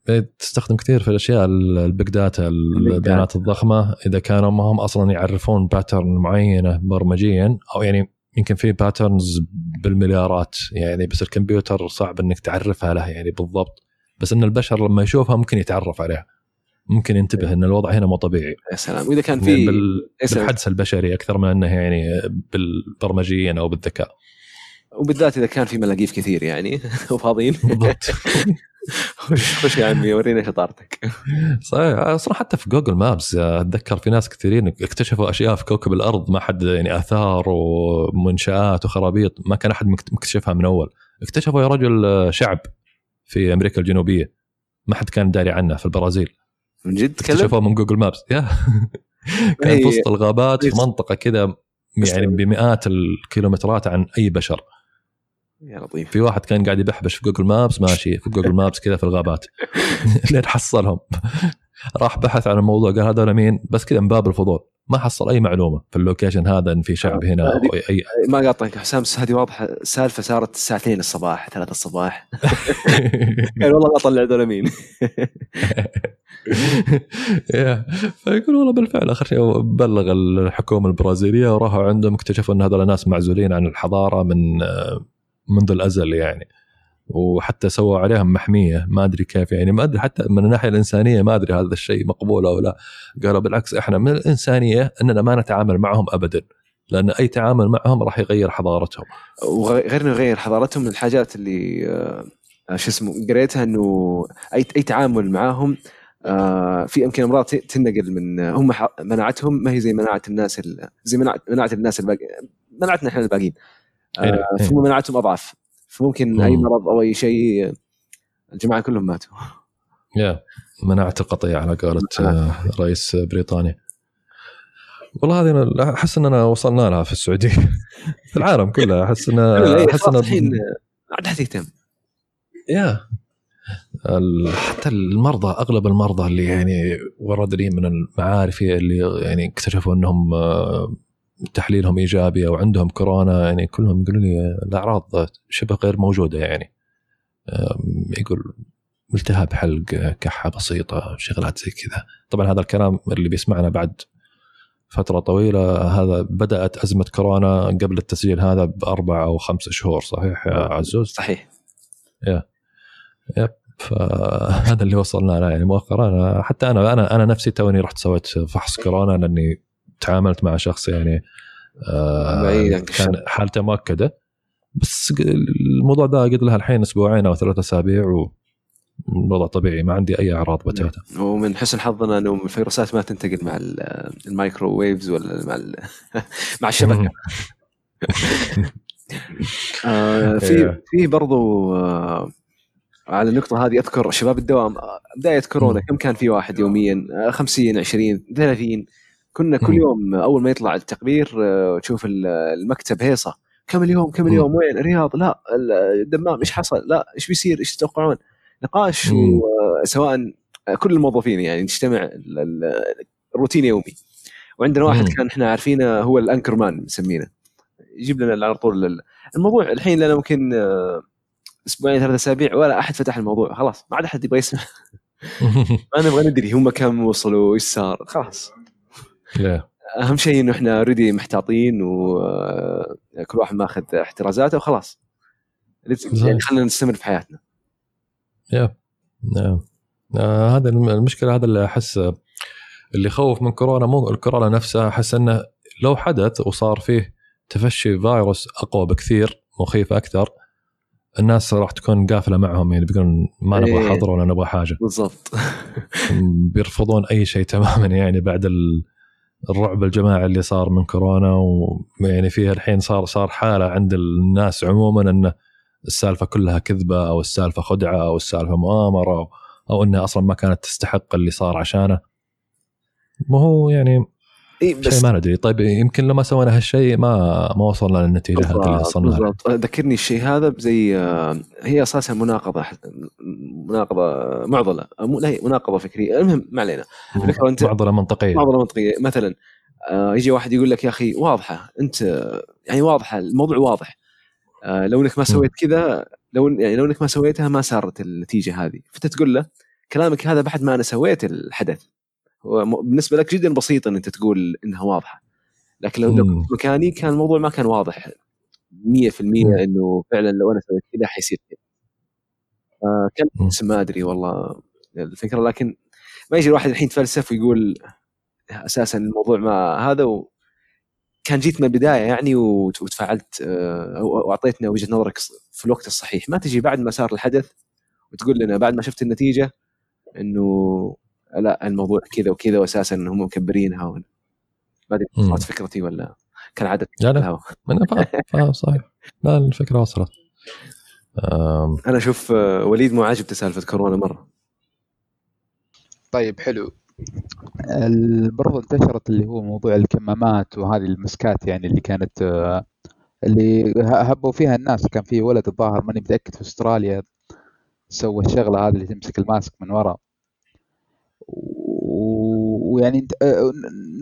إيه. تستخدم كثير في الأشياء ال big data البيانات الضخمة. إذا كانوا ما هم أصلا يعرفون pattern معينة برمجيا أو يعني يمكن في patterns بالمليارات يعني بس الكمبيوتر صعب إنك تعرفها له يعني بالضبط. بس إن البشر لما يشوفها ممكن يتعرف عليها. ممكن ينتبه إن الوضع هنا مو طبيعي. يا سلام. وإذا كان في بال... بالحدس البشري أكثر من إنه يعني بالبرمجة أو بالذكاء. وبالذات إذا كان في ملاقيف كثير يعني. وفاضيين. بالضبط. خش يا عمي ورينا شطارتك صحيح. أصلا حتى في Google Maps أتذكر في ناس كثيرين اكتشفوا أشياء في كوكب الأرض ما حد يعني آثار ومنشآت وخرابيط ما كان أحد مكتشفها من أول. اكتشفوا يا رجل شعب في أمريكا الجنوبية ما حد كان داري عنه في البرازيل. من جد اكتشفوه من Google Maps يا. كان في وسط الغابات في منطقة كذا يعني بمئات الكيلومترات عن أي بشر. يا لطيف. في واحد كان قاعد يبحبش في Google Maps ماشي في Google Maps كذا في الغابات. لين حصلهم. راح بحث عن الموضوع قال هذول مين؟ بس كذا من باب الفضول. ما حصل أي معلومة في ال location هذا إن في شعب هنا أو اي ما قاطعك حسام هذه واضحة. السالفة صارت الساعتين الصباح ثلاثة الصباح. قال والله ما طلع هذول مين. فيقول والله بالفعل آخر شيء بلغ الحكومة البرازيلية وراحوا عندهم اكتشفوا إن هذول ناس معزولين عن الحضارة من منذ الأزل يعني. وحتى سووا عليهم محمية ما أدري كيف يعني ما أدري حتى من الناحية الإنسانية ما أدري هذا الشيء مقبول أو لا. قالوا بالعكس إحنا من الإنسانية إننا ما نتعامل معهم ابدا لأن أي تعامل معهم راح يغير حضارتهم. وغير إنه يغير حضارتهم من الحاجات اللي آه، شو اسمه قريتها إنه اي أي تعامل معاهم آه في يمكن امراض تنقل من هم مناعتهم ما هي زي مناعة الناس زي مناعة الناس الباقي مناعتنا إحنا الباقيين. ثم مناعتهم اضعف فممكن أي مرض أو أي شيء الجماعة كلهم ماتوا. يا مناعه القطيع على قولة آه، رئيس بريطانيا. والله هذه أحس إننا وصلنا لها في السعودية. في العالم كله أحس إن أحس إن الحين عاد حد يهتم يا حتى المرضى أغلب المرضى اللي يعني وردني من المعارف اللي يعني اكتشفوا إنهم آه، تحليلهم إيجابي أو عندهم كورونا يعني كلهم يقولوا لي الأعراض شبه غير موجودة يعني. يقول التهاب حلق كحة بسيطة شغلات زي كذا. طبعا هذا الكلام اللي بيسمعنا بعد فترة طويلة هذا بدأت أزمة كورونا قبل التسجيل هذا بأربع أو خمس شهور صحيح يا عزوز؟ صحيح. يا يب فهذا اللي وصلنا له يعني مؤخرا. حتى أنا أنا أنا نفسي توني رحت سويت فحص كورونا لأني تعاملت مع شخص يعني آه كان حالته مؤكدة. بس الموضوع ده قد لها الحين أسبوعين أو ثلاثة أسابيع والوضع طبيعي ما عندي أي أعراض بتاتا ومن حسن حظنا إنه الفيروسات ما تنتقل مع ال microwaves ولا مع مع الشبكة. آه في إيه. في برضو آه على النقطة هذه أذكر شباب الدوام بداية كورونا كم كان في واحد يوميا؟ 50 20 30 كنا كل يوم أول ما يطلع التقرير آه، تشوف المكتب هيصة. كم اليوم؟ كم اليوم؟ وين؟ الرياض لا الدمام إيش حصل؟ لا إيش بيصير؟ إيش تتوقعون؟ نقاش سواء كل الموظفين يعني نجتمع الروتين يومي. وعندنا واحد كان إحنا عارفينه هو الانكر مان مسمينه. يجيب لنا على طول الموضوع. الحين لنا ممكن آه، أسبوعين ثلاثة أسابيع ولا أحد فتح الموضوع. خلاص ما عاد أحد يبغى يسمع. ما نبغى ندري هم كم وصلوا إيش صار. خلاص. أهم شيء إنه إحنا اوريدي محتاطين وكل واحد ماخذ احترازاته وخلاص. يعني خلينا نستمر في حياتنا. يا نعم آه هذا المشكلة هذا اللي أحس اللي يخوف من كورونا مو الكورونا نفسها أحس إنه لو حدث وصار فيه تفشي فيروس أقوى بكثير مخيف أكثر الناس راح تكون قافلة معهم يعني بيقولون ما نبغى إيه. حظر ولا نبغى حاجة. بالضبط. بيرفضون أي شيء تماما يعني بعد الرعب الجماعي اللي صار من كورونا ويعني فيها الحين صار صار حالة عند الناس عموما إن السالفة كلها كذبة أو السالفة خدعة أو السالفة مؤامرة أو إنها أصلا ما كانت تستحق اللي صار عشانه. ما هو يعني إيه بس شيء ما ندري. طيب يمكن لو ما سوينا هالشيء ما ما وصلنا للنتيجة هذه اللي وصلنا بالضبط. ذكرني الشيء هذا بزي آه، هي أساسا مناقضة مناقضة معضلة لا مناقضة فكرية. المهم ما علينا. أنت معضلة منطقية. معضلة منطقية. مثلا آه، يجي واحد يقول لك يا أخي واضحة أنت يعني واضحة الموضوع واضح. آه، لو إنك ما سويت كذا لو يعني لو إنك ما سويتها ما صارت النتيجة هذه. فانت تقول له كلامك هذا بعد ما أنا سويت الحدث. بالنسبة لك جدا بسيط ان أنت تقول إنها واضحة. لكن لو كنت مكاني كان الموضوع ما كان واضح 100% إنه فعلا لو أنا سويت كذا حيصير كذا. كان ما أدري والله الفكرة لكن ما يجي الواحد الحين يتفلسف ويقول أساسا الموضوع ما هذا و كان جيت من البداية يعني وتفاعلت آه، واعطيتنا وجهة نظرك في الوقت الصحيح. ما تجي بعد ما صار الحدث وتقول لنا بعد ما شفت النتيجة إنه لا الموضوع كذا وكذا واساسا هم مكبرينها ما ادري وصلت فكرتي ولا كان عدد لا. لا أنا فاهم فاهم صحيح. لا الفكرة وصلت. أنا أشوف آه، وليد مو عاجبته سالفه كورونا مرة. طيب حلو. برضه انتشرت اللي هو موضوع الكمامات وهذه المسكات يعني اللي كانت آه، اللي هبوا فيها الناس. كان في ولد الظاهر ماني متأكد في أستراليا سوى الشغله هذه اللي تمسك الماسك من ورا. ويعني آه،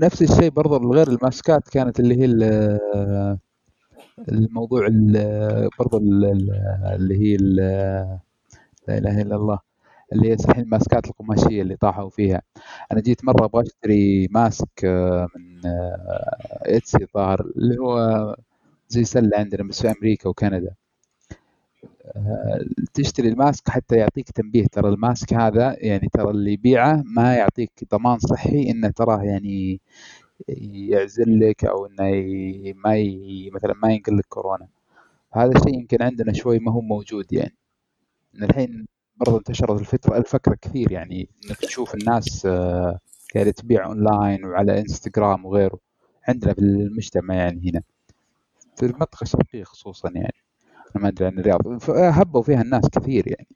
نفس الشيء برضه غير الماسكات كانت اللي هي الموضوع برضه اللي هي لا إله إلا الله اللي هي الماسكات القماشية اللي طاحوا فيها. أنا جيت مرة أبغى أشتري ماسك من إتسي ظاهر اللي هو زي سلة عندنا بس في أمريكا وكندا. تشتري ال mask حتى يعطيك تنبيه. ترى ال mask هذا يعني ترى اللي يبيعه ما يعطيك ضمان صحي إنه تراه يعني يعزل لك أو إنه ما ي... مثلا ما ينقل لك كورونا. هذا الشيء يمكن عندنا شوي ما هو موجود يعني. من الحين برضه انتشرت الفترة الفكرة كثير يعني إنك تشوف الناس آه، قاعدة تبيع أونلاين وعلى إنستغرام وغيره عندنا في المجتمع يعني هنا. في المنطقة الشرقية خصوصا يعني. ما أدري عن الرياض. هبوا فيها الناس كثير يعني.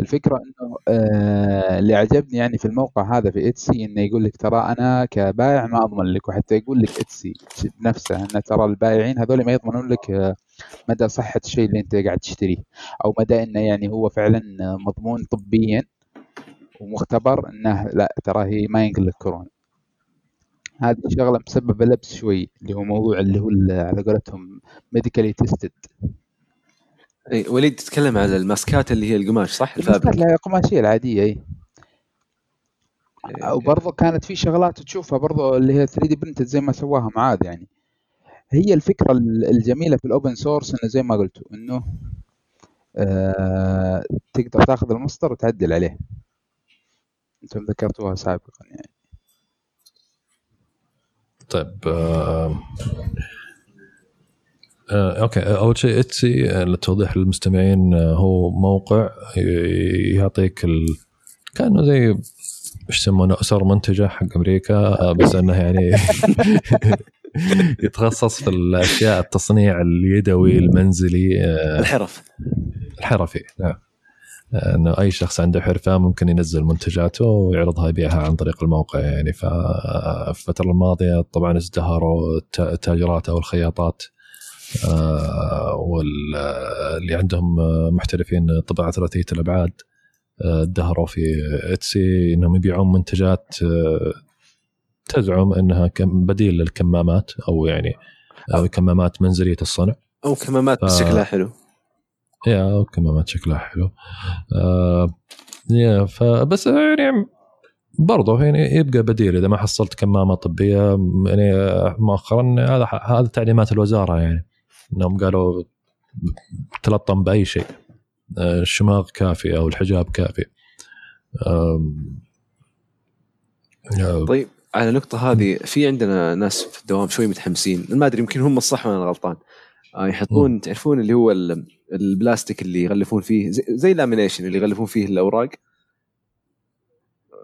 الفكرة إنه آه اللي عجبني يعني في الموقع هذا في إتسي إنه يقول لك ترى أنا كبائع ما أضمن لك وحتى يقول لك إتسي نفسه انه ترى البائعين هذول ما يضمنون لك آه مدى صحة الشيء اللي أنت قاعد تشتريه. أو مدى إنه يعني هو فعلا مضمون طبيا ومختبر إنه لا ترى هي ما ينقل لك كورونا. هذه شغلة مسببة لبس شوي اللي هو موضوع اللي هو على قولتهم medically tested إي وليد تتكلم على ال maskات اللي هي القماش صح؟ الماسكات القماشيه العادية إي. وبرضه كانت في شغلات تشوفها برضه اللي هي 3D printed زي ما سواها معاذ يعني. هي الفكرة الجميلة في ال open source إنه زي ما قلتوا إنه آه تقدر تاخذ المصدر وتعدل عليه. أنتم ذكرتوها سابقا يعني. طيب آه أوكي. أول شيء Etsy للتوضيح للمستمعين آه هو موقع يعطيك ال... كأنه زي إيش يسمونه أسر منتجة حق أمريكا آه بس إنه يعني يتخصص في الأشياء التصنيع اليدوي المنزلي آه الحرف. الحرفي نعم. إنه أي شخص عنده حرفة ممكن ينزل منتجاته ويعرضها يبيعها عن طريق الموقع يعني ففي الفترة الماضية طبعا ازدهروا التاجرات أو الخياطات واللي عندهم محترفين طباعه ثلاثيه الأبعاد ازدهروا في إتسي إنهم يبيعون منتجات تزعم إنها بديل للكمامات أو يعني أو كمامات منزلية الصنع. أو كمامات ف... شكلها حلو. يا كمامات شكلها حلو. آه يا فبس يعني برضه يعني يبقى بديل. إذا ما حصلت كمامة طبية يعني مؤخرا هذا هذا تعليمات الوزارة يعني. انهم قالوا تلطم بأي شيء الشماغ كافي أو الحجاب كافي. طيب على النقطة هذه في عندنا ناس في الدوام شوي متحمسين ما أدري يمكن هم الصح وأنا غلطان يحطون م. تعرفون اللي هو البلاستيك اللي يغلفون فيه زي, زي ال lamination اللي يغلفون فيه الأوراق؟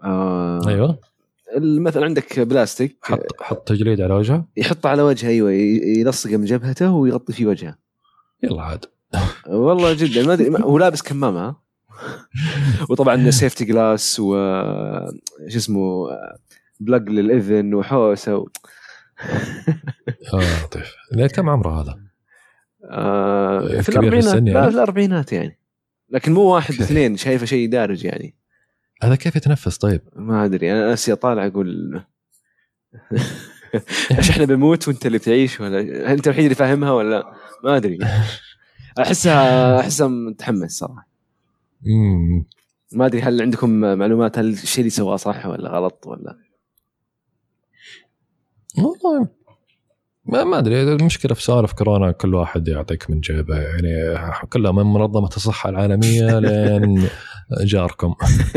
آه أيوه. مثلا عندك بلاستيك حط حط تجريد على وجهه. يحطه على وجهه أيوه يلصقه من جبهته ويغطي فيه وجهه. يلا عاد. والله جدا ما أدري هو لابس كمامة. وطبعا سيفتي جلاس و شو اسمه بلق للإذن وحوسة و... آه لطيف. كم عمره هذا؟ آه في الأربعينات في, يعني؟ في الأربعينات يعني. لكن مو واحد اثنين شايفه شيء دارج يعني. هذا كيف يتنفس طيب؟ ما أدري أنا اسي أطالع أقول. إيش إحنا بنموت وأنت اللي بتعيش ولا؟ أنت الوحيد اللي فاهمها ولا ما أدري. أحسها أحسها متحمس صراحة. ما أدري هل عندكم معلومات هل الشيء اللي سواه صح ولا غلط ولا؟ والله ما ما أدري المشكلة في سوالف كورونا كل واحد يعطيك من جيبه يعني كلها من منظمة الصحة العالمية لين جاركم.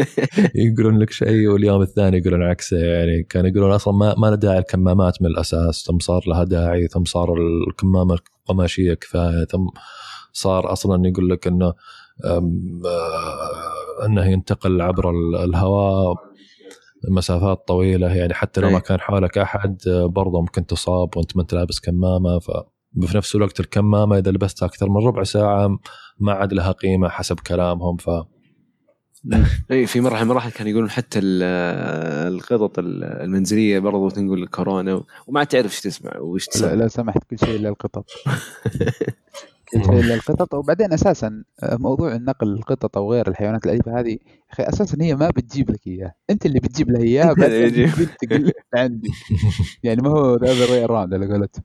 يقولون لك شيء واليوم الثاني يقولون عكسه يعني كانوا يقولون أصلا ما ما داعي الكمامات من الأساس ثم صار لها داعي ثم صار الكمامة القماشية كفاية ثم صار أصلا يقول لك إنه إنه ينتقل عبر الهواء مسافات طويلة يعني حتى لو ما كان حولك أحد برضه ممكن تصاب وأنت ما أنت لابس كمامة ف في نفس الوقت الكمامة إذا لبستها أكثر من ربع ساعة ما عاد لها قيمة حسب كلامهم ف اي في مرحله مراحل كانوا يقولون حتى القطط المنزلية برضو تنقل الكورونا وما تعرف إيش تسمع وإيش تسمع لا, لا سمحت كل شيء إلا القطط. كل شيء إلا القطط. وبعدين أساسا موضوع النقل القطط أو غير الحيوانات الأليفة هذه أخي أساسا هي ما بتجيب لك اياه أنت اللي بتجيب لها اياه بس تقول عندي. يعني ما هو the other way around على قولتهم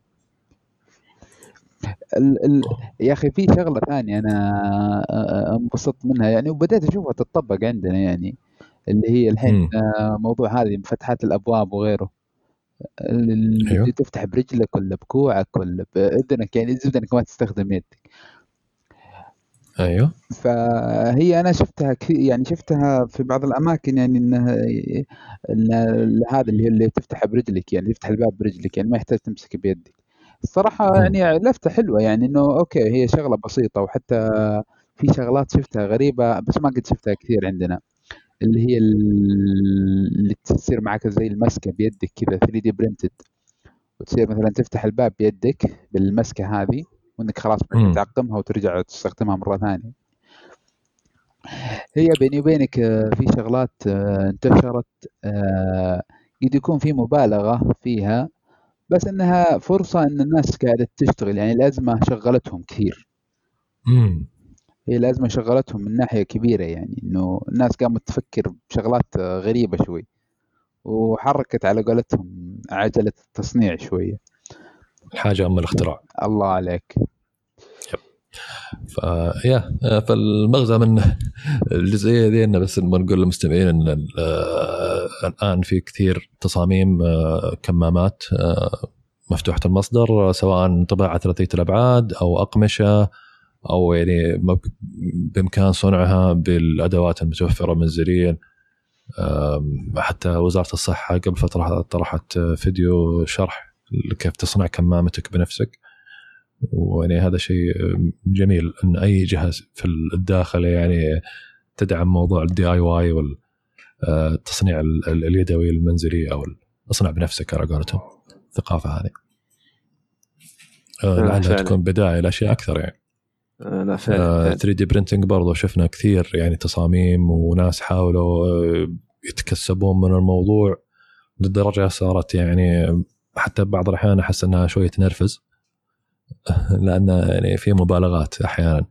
ال ال يا أخي في شغلة ثانية أنا انبسطت منها يعني وبدأت أشوفها تطبق عندنا يعني اللي هي الحين موضوع هذه فتحات الأبواب وغيره. اللي أيوه. تفتح برجلك ولا بكوعك ولا بإذنك يعني الزبده انك ما تستخدم يدك. أيوه. فهي أنا شفتها كثير يعني شفتها في بعض الأماكن يعني إنها هذا اللي هي اللي تفتح برجلك يعني تفتح الباب برجلك يعني ما يحتاج تمسك بيدك. الصراحة يعني لفتة حلوة يعني إنه أوكي هي شغلة بسيطة وحتى في شغلات شفتها غريبة بس ما قد شفتها كثير عندنا. اللي هي اللي تصير معك زي المسكة بيدك كذا 3 دي برنتد وتصير مثلا تفتح الباب بيدك بالمسكة هذه وإنك خلاص تعقمها وترجع تستخدمها مرة ثانية. هي بيني وبينك في شغلات انتشرت قد يكون في مبالغة فيها بس إنها فرصة إن الناس قاعدة تشتغل يعني الازمه شغلتهم كثير. امم هي الازمه شغلتهم من ناحية كبيرة يعني إنه الناس قامت تفكر بشغلات غريبة شوي وحركت على قولتهم عجلة التصنيع شوية. الحاجة أم الاختراع. الله عليك. فيا فالمغزى من الجزئية دي إنه بس نقول للمستمعين إن الآن في كثير تصاميم آه، كمامات آه، مفتوحة المصدر سواء طباعة ثلاثيه الأبعاد أو أقمشة أو يعني بإمكان صنعها بالأدوات المتوفرة منزليا حتى وزارة الصحة قبل فترة طرحت فيديو شرح كيف تصنع كمامتك بنفسك. ويعني هذا شيء جميل إن أي جهاز في الداخل يعني تدعم موضوع ال DIY والتصنيع اليدوي المنزلي أو اصنع بنفسك على قولتهم الثقافه هذه. آه، لعلها تكون بداية لأشياء أكثر يعني. آه، لا فعلا 3 دي برنتنج برضو شفنا كثير يعني تصاميم وناس حاولوا آه، يتكسبون من الموضوع لدرجة صارت يعني حتى بعض الأحيان أحس إنها شوية تنرفز. لأن يعني في مبالغات أحيانا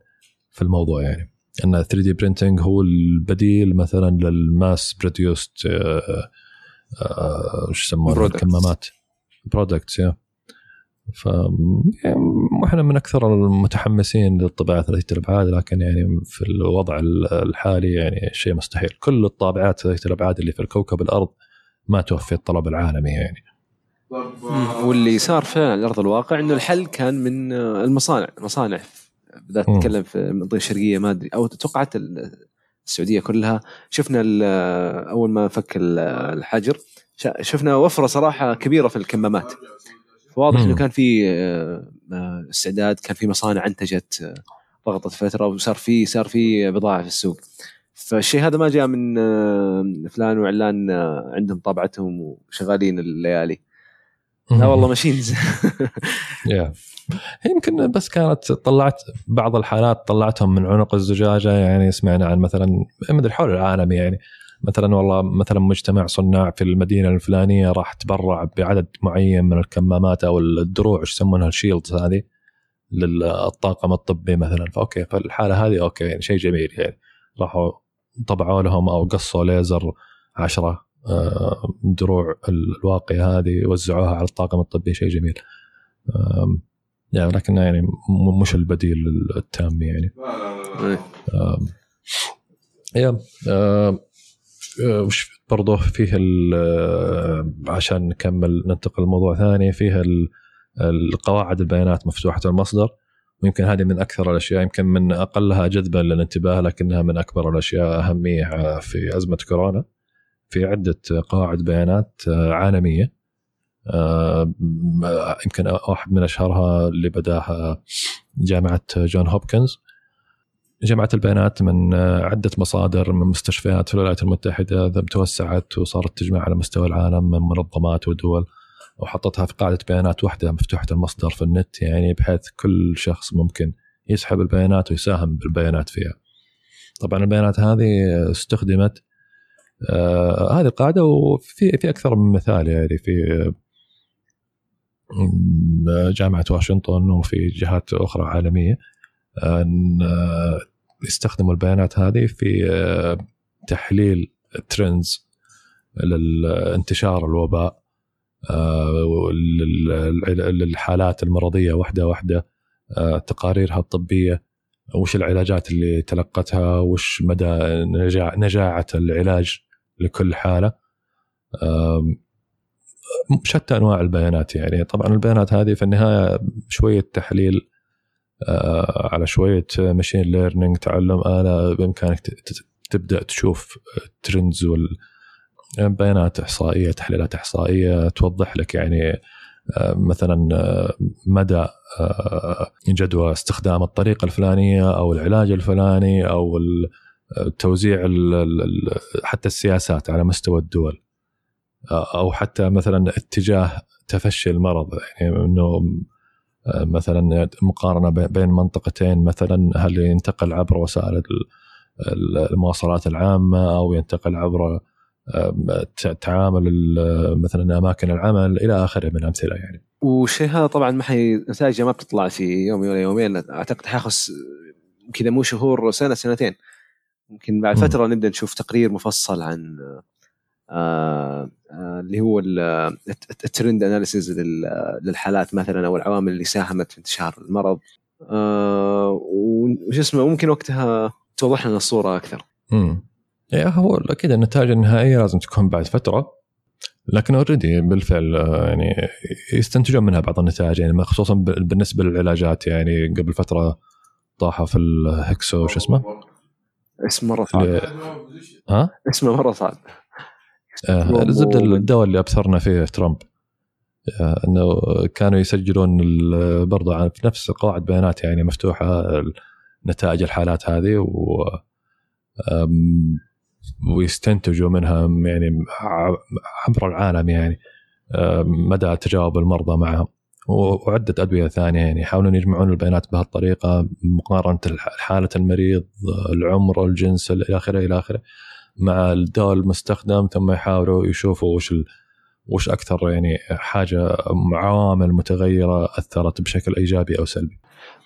في الموضوع يعني. أن 3D printing هو البديل مثلا لل mass produced وش يسمونه؟ الكمامات. products يا ف يعني إحنا من أكثر المتحمسين للطباعه ثلاثيه الابعاد لكن يعني في الوضع الحالي يعني شيء مستحيل. كل الطابعات ثلاثيه الابعاد اللي في الكوكب الأرض ما توفي الطلب العالمي يعني. واللي صار فعلا على أرض الواقع إنه الحل كان من المصانع مصانع بدات تتكلم في المنطقة الشرقيه ما أدري. أو توقعت السعودية كلها. شفنا أول ما فك الحجر شفنا وفرة صراحة كبيرة في الكمامات. فواضح إنه كان في آه، آه، استعداد كان في مصانع أنتجت آه، ضغطت فترة وصار في صار في بضاعة في السوق. فالشيء هذا ما جاء من فلان وعلان عندهم طابعتهم وشغالين الليالي. لا والله ماشيين يمكن بس كانت طلعت بعض الحالات طلعتهم من عنق الزجاجة يعني سمعنا عن مثلا مدري حول العالم يعني. مثلا والله مثلا مجتمع صناع في المدينة الفلانية راح تبرع بعدد معين من الكمامات أو الدروع إيش يسمونها ال shields هذه للطاقم الطبي مثلا. ف okay فالحالة هذه okay يعني شيء جميل يعني. راحوا طبعوا لهم أو قصوا ليزر 10 آه، دروع الواقية هذه وزعوها على الطاقم الطبي شيء جميل. يعني لكن يعني مش البديل التام يعني. يا وش برضه فيه عشان نكمل ننتقل لموضوع ثاني فيه القواعد البيانات مفتوحة المصدر. ويمكن هذه من أكثر الأشياء يمكن من أقلها جذبا للانتباه لكنها من أكبر الأشياء أهمية في أزمة كورونا. في عدة قواعد بيانات عالمية. يمكن واحد من أشهرها اللي بداها جامعة جون هوبكنز. جمعت البيانات من عدة مصادر من مستشفيات في الولايات المتحدة توسعت وصارت تجمع على مستوى العالم من منظمات ودول وحطتها في قاعدة بيانات واحدة مفتوحة المصدر في النت يعني بحيث كل شخص ممكن يسحب البيانات ويساهم بالبيانات فيها. طبعا البيانات هذه استخدمت آه هذه القاعدة وفي في أكثر من مثال يعني في جامعة واشنطن وفي جهات أخرى عالمية أن يستخدموا البيانات هذه في آه، تحليل ترندز لانتشار الوباء آه، للحالات المرضية واحدة واحدة آه، تقاريرها الطبية وش العلاجات اللي تلقتها وش مدى نجاعة العلاج لكل حالة. شتى أنواع البيانات يعني. طبعا البيانات هذه في النهاية شوية تحليل آه، على شوية machine learning تعلم آلة بإمكانك تبدأ تشوف trends والبيانات إحصائية تحليلات إحصائية توضح لك يعني آه، مثلا آه، مدى جدوى استخدام الطريقة الفلانية أو العلاج الفلاني أو توزيع حتى السياسات على مستوى الدول أو حتى مثلا اتجاه تفشي المرض يعني إنه مثلا مقارنة بين منطقتين مثلا هل ينتقل عبر وسائل المواصلات العامة أو ينتقل عبر تعامل مثلا أماكن العمل إلى آخره من الامثله يعني. والشيء هذا طبعا ما حي نتائجه ما بتطلع في يوم ولا يومين أعتقد حياخذ كذا مو شهور سنة سنتين ممكن بعد فترة نبدأ نشوف تقرير مفصل عن آه، آه، اللي هو الترند اناليسيز للحالات مثلا أو العوامل اللي ساهمت في انتشار المرض آه، وش اسمه ممكن وقتها توضح لنا الصورة أكثر. امم هو أكيد النتائج النهائية لازم تكون بعد فترة لكن already بالفعل يعني يستنتجون منها بعض النتائج يعني خصوصا بالنسبة للعلاجات يعني قبل فترة طاحوا في الهكسو شو اسمه؟ اسم مرة صعب ل- ها؟ اسمه مرة صعب آه، الزبدة الدواء اللي ابصرنا فيه ترامب. آه، إنه كانوا يسجلون ال- برضه عن- في نفس قواعد بيانات يعني مفتوحة نتائج الحالات هذه و ويستنتجوا منها يعني ع- عبر العالم يعني آم، مدى تجاوب المرضى معها و- وعدة أدوية ثانية يعني يحاولون يجمعون البيانات بهالطريقة مقارنة حالة المريض العمر الجنس إلى آخره إلى آخره مع الدواء المستخدم ثم يحاولوا يشوفوا وش ال... وش أكثر يعني حاجة عوامل متغيرة أثرت بشكل إيجابي أو سلبي.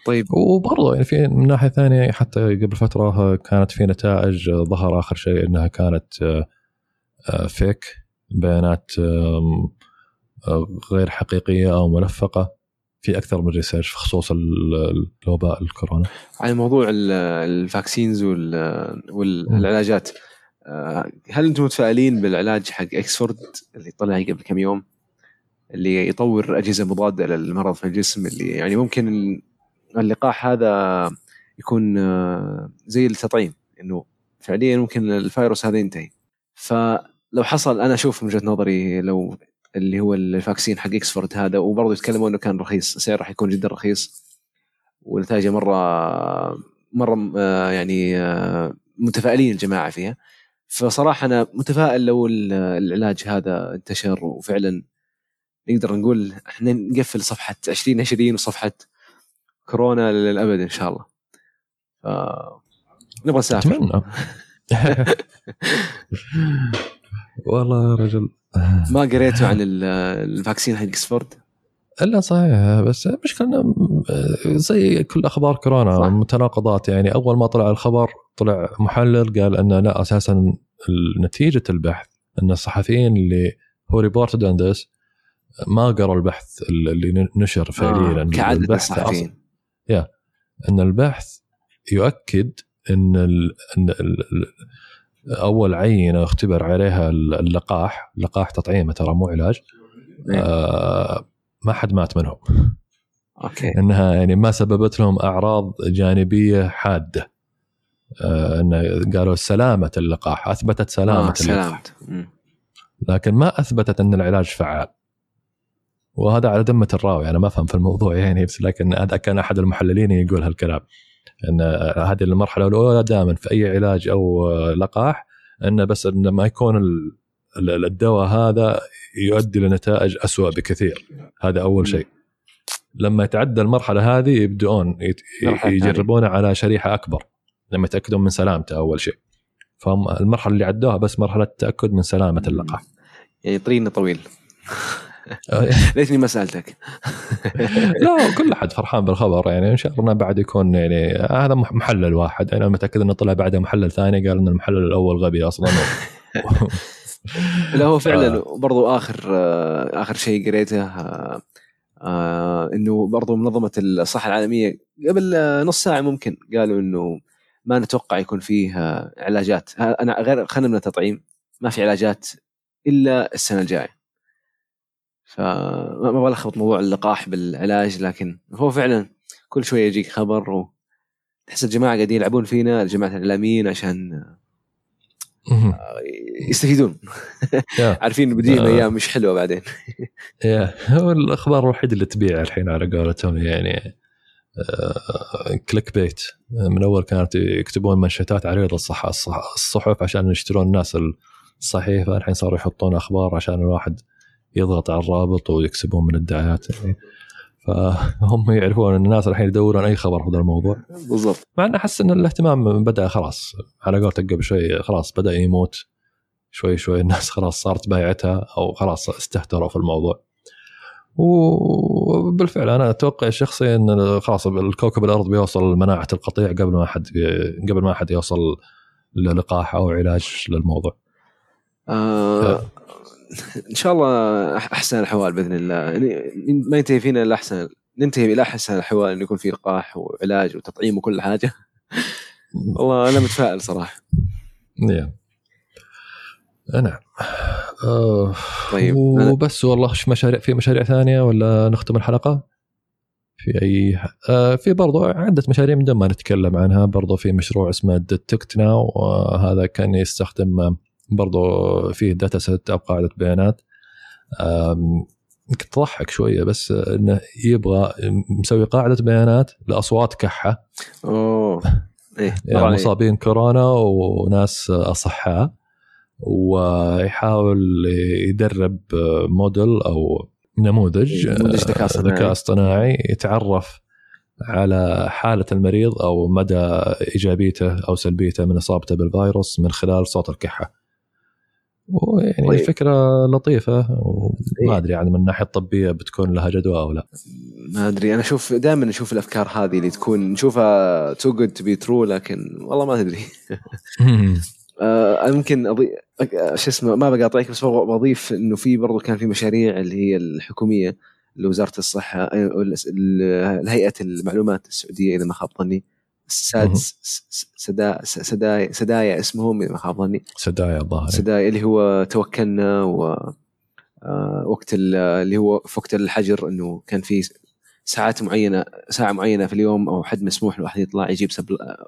طيب وبرضه يعني في من ناحية ثانية حتى قبل فترة كانت في نتائج ظهر آخر شيء إنها كانت آه، آه، فيك بيانات آه، غير حقيقية أو ملفقه في أكثر من research في خصوص ال- الوباء الكورونا. على موضوع ال- ال vaccines وال- والعلاجات آه، هل أنتم متفائلين بالعلاج حق إكسفورد اللي طلع قبل كم يوم اللي يطور أجهزة مضادة للمرض في الجسم اللي يعني ممكن ال- اللقاح هذا يكون آه، زي التطعيم إنه فعليا ممكن الفيروس هذا ينتهي فلو حصل أنا أشوف من وجهة نظري لو اللي هو الفاكسين حق إكسفورد هذا وبرضه يتكلمون إنه كان رخيص السعر راح يكون جدا رخيص. ونتائجه مرة مرة آه، يعني آه، متفائلين الجماعة فيها. فصراحة أنا متفائل لو ال- العلاج هذا انتشر وفعلا نقدر نقول إحنا نقفل صفحة 2020 وصفحة كورونا للأبد إن شاء الله. ف نبغى نسافر. أتمنى. والله يا رجل. ما قريتوا عن ال- الفاكسين حق إكسفورد؟ إلا صحيح بس المشكلة إنه زي كل أخبار كورونا صح. متناقضات. يعني أول ما طلع الخبر طلع محلل قال إن لا أساسا نتيجة البحث إن الصحفيين اللي هو reported on this ما قروا البحث اللي نشر فعليا. آه كعدد البحث الصحفيين. إن البحث يؤكد إن ال إن ال ال أول عينه اختبر عليها اللقاح لقاح تطعيمه ترى مو علاج. إيه. آه ما حد مات منهم. okay. إنها يعني ما سببت لهم أعراض جانبية حادة. آه إنه قالوا سلامة اللقاح أثبتت سلامة آه اللقاح. سلامت. لكن ما أثبتت إن العلاج فعال. وهذا على دمه الراوي أنا ما أفهم في الموضوع يعني بس لكن هذا كان أحد المحللين يقول هالكلام. إن هذه المرحلة الأولى دائما في أي علاج أو لقاح انه بس انه ما يكون ال- ال- الدواء هذا يؤدي لنتائج أسوأ بكثير. هذا أول شيء. لما يتعدى المرحلة هذه يبدؤون. يجربونه على شريحة أكبر لما يتأكدون من سلامته أول شيء. فهم المرحلة اللي عدوها بس مرحلة التاكد من سلامة اللقاح. يعني طويل. ليتني ما سألتك. لا كل أحد فرحان بالخبر يعني إن شاء الله بعد يكون يعني هذا مح- محلل واحد. أنا متأكد إنه طلع بعده محلل ثاني قال إن المحلل الأول غبي أصلا. لا هو فعلا برضو آخر آه، آخر شيء قريته آه، آه، إنه برضو منظمة الصحة العالمية قبل آه، نص ساعة ممكن قالوا إنه ما نتوقع يكون فيه آه، علاجات. أنا غير خلينا من التطعيم ما في علاجات إلا السنة الجاية. فما أبغى الخبط موضوع اللقاح بالعلاج لكن هو فعلا كل شوية يجيك خبر و تحس الجماعة قاعدين يلعبون فينا الجماعة الإعلاميين عشان يستفيدون. يا. عارفين بتجيهم آه. أيام مش حلوة بعدين. يا. هو الأخبار الوحيده اللي تبيع الحين على قولتهم يعني آه، كليك بيت. من أول كانت يكتبون منشطات عريضه الصح- الصحف عشان يشترون الناس الصحيفة الحين صاروا يحطون أخبار عشان الواحد يضغط على الرابط ويكسبون من الدعايات. يعني فهم يعرفون إن الناس الحين يدورون أي خبر في هذا الموضوع. بالضبط. مع ان أحس إن الاهتمام بدأ خلاص على قولتك قبل شوي خلاص بدأ يموت. شوي شوي الناس خلاص صارت بايعتها أو خلاص استهتروا في الموضوع. وبالفعل أنا أتوقع الشخصي إن خلاص الكوكب الأرض بيوصل لمناعة القطيع قبل ما حد قبل ما حد يوصل للقاح أو علاج للموضوع. آه إن شاء الله أحسن الاحوال بإذن الله. يعني ما ينتهي فينا إلا أحسن ننتهي إلى أحسن الاحوال انه يكون في لقاح وعلاج وتطعيم وكل حاجة. والله أنا متفائل صراحة. نعم آه، طيب، وبس والله مشاريع في مشاريع ثانية ولا نختم الحلقة؟ في أي آه في برضو عدة مشاريع من دون ما نتكلم عنها. برضو في مشروع اسمه ديتكتنا وهذا كان يستخدم برضو فيه data set أو قاعدة بيانات. يمكن تضحك شوية بس إنه يبغى مسوي قاعدة بيانات لأصوات كحة. أوه. إيه يعني مصابين كورونا وناس أصحاء ويحاول يدرب موديل أو نموذج نموذج ذكاء اصطناعي ذكاء اصطناعي يتعرف على حالة المريض أو مدى إيجابيته أو سلبيته من إصابته بالفيروس من خلال صوت الكحة. ويعني طيب. فكرة لطيفة وما إيه. أدري يعني من الناحية الطبية بتكون لها جدوى أو لا ما أدري أنا أشوف دائما أشوف الأفكار هذه اللي تكون نشوفها too good to be true لكن والله ما أدري آه ممكن اضيف شو اسمه ما بقاطعك بس بضيف إنه في برضو كان في مشاريع اللي هي الحكومية لوزارة الصحة آه، هيئة المعلومات السعودية إذا ما خاب ظني سادس سدا سدايا سدايا اسمهم اذا ما خاب ظني. سدايا الظاهر سدايا اللي هو توكلنا و آه، وقت اللي هو في وقت الحجر إنه كان في ساعات معينة ساعة معينة في اليوم أو حد مسموح الواحد يطلع يجيب سب آه،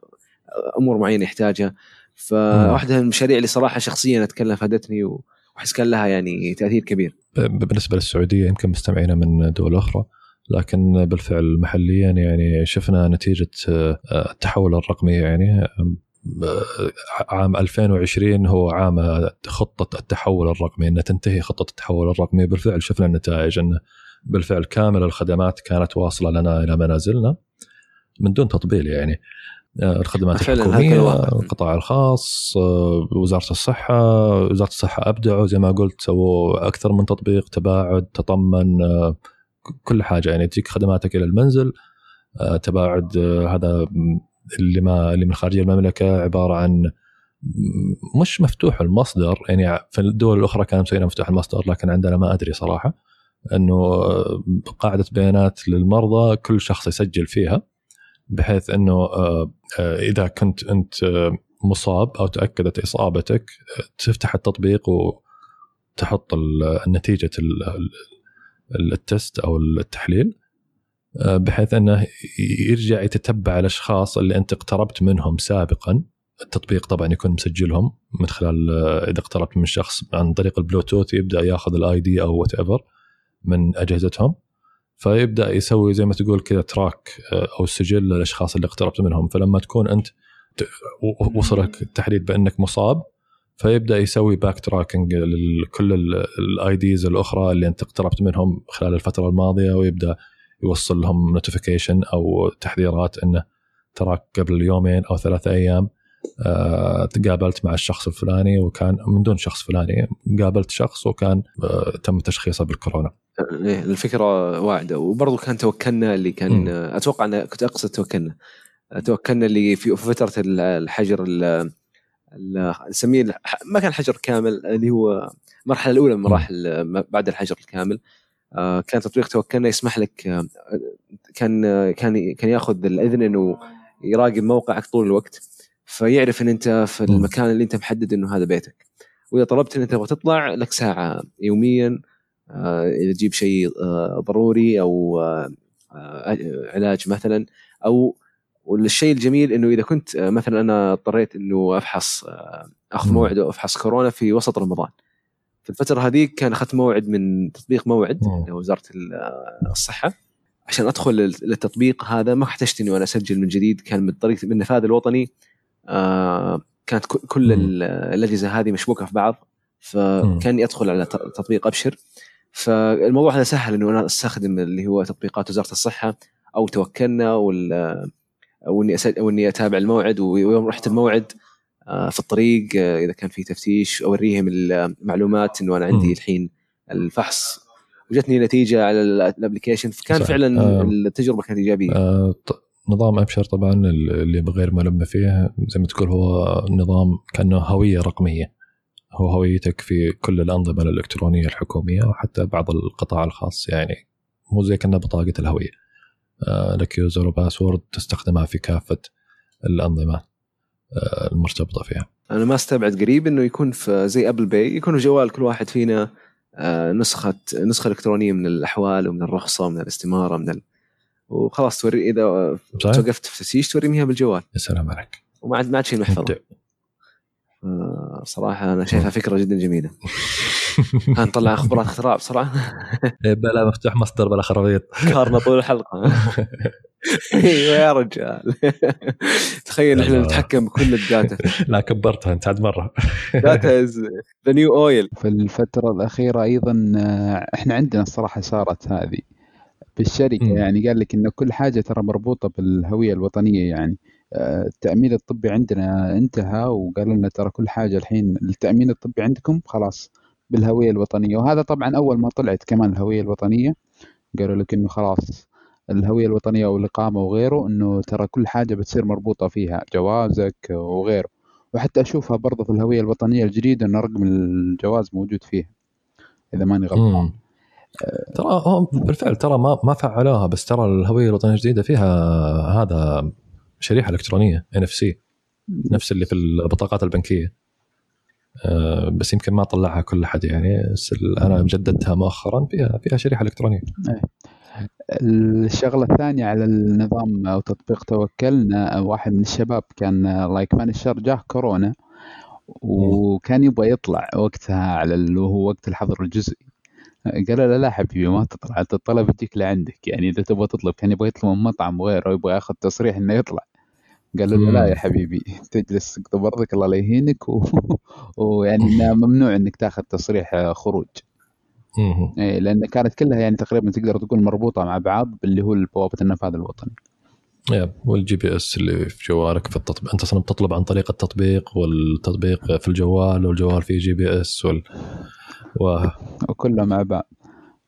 أمور معينة يحتاجها. فواحدة من المشاريع اللي صراحة شخصيا أتكلم فادتني وأحس كان لها يعني تأثير كبير. بالنسبة للسعودية يمكن مستمعينا من دول أخرى لكن بالفعل محليا يعني شفنا نتيجة آه، التحول الرقمي يعني آه، عام 2020 هو عام خطة التحول الرقمي ان تنتهي خطة التحول الرقمي. بالفعل شفنا النتائج انه بالفعل كامل الخدمات كانت واصلة لنا إلى منازلنا من دون تطبيل يعني. الخدمات الحكومية القطاع الخاص وزارة الصحة وزارة الصحة أبدعوا زي ما قلت سووا أكثر من تطبيق تباعد تطمن كل حاجة. يعني تجيك خدماتك إلى المنزل تباعد هذا اللي ما اللي من خارج المملكة عبارة عن مش مفتوح المصدر. يعني في الدول الأخرى كان مسوينا مفتوح المصدر لكن عندنا ما أدري صراحة. إنه قاعدة بيانات للمرضى كل شخص يسجل فيها بحيث إنه آه، آه، إذا كنت أنت آه، مصاب أو تأكدت إصابتك تفتح التطبيق وتحط نتيجة ال test أو التحليل بحيث أنه يرجع يتتبع الأشخاص اللي أنت اقتربت منهم سابقا. التطبيق طبعا يكون مسجلهم من خلال إذا اقتربت من شخص عن طريق البلوتوث يبدأ ياخذ ال ID أو whatever من أجهزتهم. فيبدأ يسوي زي ما تقول كذا track آه، أو سجل للأشخاص اللي اقتربت منهم. فلما تكون أنت وصلك التحديد بأنك مصاب فيبدأ يسوي backtracking لكل ال IDs الأخرى اللي أنت اقتربت منهم خلال الفترة الماضية ويبدأ يوصل لهم notification أو تحذيرات إنه تراك قبل يومين أو ثلاثة أيام آه، تقابلت مع الشخص الفلاني وكان من دون شخص فلاني قابلت شخص وكان آه، تم تشخيصه بالكورونا. إيه الفكرة واعدة. وبرضه كان توكلنا اللي كان م. أتوقع أنا كنت أقصد توكلنا. توكلنا اللي في فترة الحجر نسميه ما كان حجر كامل اللي هو المرحلة الأولى من مراحل بعد الحجر الكامل. آه، كان تطبيق توكلنا يسمح لك آه، كان كان كان يأخذ الإذن إنه يراقب موقعك طول الوقت فيعرف إن أنت في المكان اللي أنت محدد إنه هذا بيتك. وإذا طلبت إن أنت تبغى تطلع لك ساعة يوميا آه، إذا تجيب شيء آه، ضروري أو آه، علاج مثلا أو والشيء الجميل إنه إذا كنت مثلا أنا اضطريت إنه أفحص أخذ موعد وافحص كورونا في وسط رمضان. في الفترة هذيك كان أخذت موعد من تطبيق موعد لوزاره الصحة. عشان أدخل للتطبيق هذا ما احتجت إني أنا أسجل من جديد كان من طريق من النفاذ الوطني كانت كل الأجهزة هذه مشبوكة في بعض فكاني أدخل على تطبيق أبشر. فالموضوع هذا سهل إنه أنا أستخدم اللي هو تطبيقات وزارة الصحة أو توكلنا وال أو إني أو إني أتابع الموعد ويوم رحت الموعد آه، في الطريق آه، إذا كان في تفتيش أوريهم المعلومات إنه أنا عندي الحين الفحص. وجتني نتيجة على الابلكيشن فكان صح. فعلا آه. التجربة كانت إيجابية. آه نظام أبشر طبعا اللي غير ملم فيه زي ما تقول هو نظام كأنه هوية رقمية. هو هويتك في كل الأنظمة الإلكترونية الحكومية وحتى بعض القطاع الخاص يعني مو زي كأنها بطاقة الهوية. آه لك user و password تستخدمها في كافة الأنظمة آه المرتبطة فيها. أنا ما أستبعد قريب إنه يكون في زي Apple Pay يكون في جوال كل واحد فينا آه نسخة نسخة إلكترونية من الأحوال ومن الرخصة ومن الاستمارة من ال... وخلاص توري إذا توقفت في تفتيش توري اياها بالجوال. يا سلام عليك. وما عاد ما عاد شيء محفظة. آه صراحة أنا شايفها فكرة جدا جميلة. نطلع اخبارات اختراع بسرعة. إيه، بلا مفتوح مصدر بلا خرابيط. كارنا طول الحلقة. أيوه يا رجال. تخيل إحنا نتحكم بكل ال data. لا كبرتها أنت عاد مرة. data is the new oil في الفترة الأخيرة أيضا آه، إحنا عندنا الصراحة صارت هذه. بالشركة م. يعني قال لك انه كل حاجة ترى مربوطة بالهوية الوطنية يعني. آه، التأمين الطبي عندنا انتهى وقالوا لنا ترى كل حاجة الحين التأمين الطبي عندكم خلاص. بالهوية الوطنية. وهذا طبعا أول ما طلعت كمان الهوية الوطنية قالوا لك إنه خلاص الهوية الوطنية والاقامه وغيره إنه ترى كل حاجة بتصير مربوطة فيها جوازك وغيره. وحتى أشوفها برضه في الهوية الوطنية الجديدة ان رقم الجواز موجود فيها إذا ماني غلطان. ترى هم بالفعل ترى ما ما فعلوها بس ترى الهوية الوطنية الجديدة فيها هذا شريحة إلكترونية NFC نفس اللي في البطاقات البنكية. بس يمكن ما طلعها كل احد يعني. أنا مجددتها مؤخرا. فيها فيها شريحة إلكترونية. إيه. الشغلة الثانية على النظام أو تطبيق توكلنا واحد من الشباب كان الله يكفاني الشر جاه كورونا وكان يبغى يطلع وقتها على اللي هو وقت الحظر الجزئي. قال لا لا حبيبي ما تطلع الطلب يجيك لعندك. يعني إذا تبغى تطلب كان يبغى يطلب من مطعم وغيره يبغى ياخذ تصريح إنه يطلع. قال له لا يا حبيبي تجلس برضك الله لا يهينك. و... ويعني ممنوع إنك تاخذ تصريح خروج. إيه لأن كانت كلها يعني تقريبا تقدر تقول مربوطة مع بعض باللي هو بوابه النفاذ الوطني. yep وال GPS اللي في جوالك في التطبيق أنت أصلا بتطلب عن طريق التطبيق والتطبيق في الجوال والجوال فيه GPS وال... و... وكله مع بعض.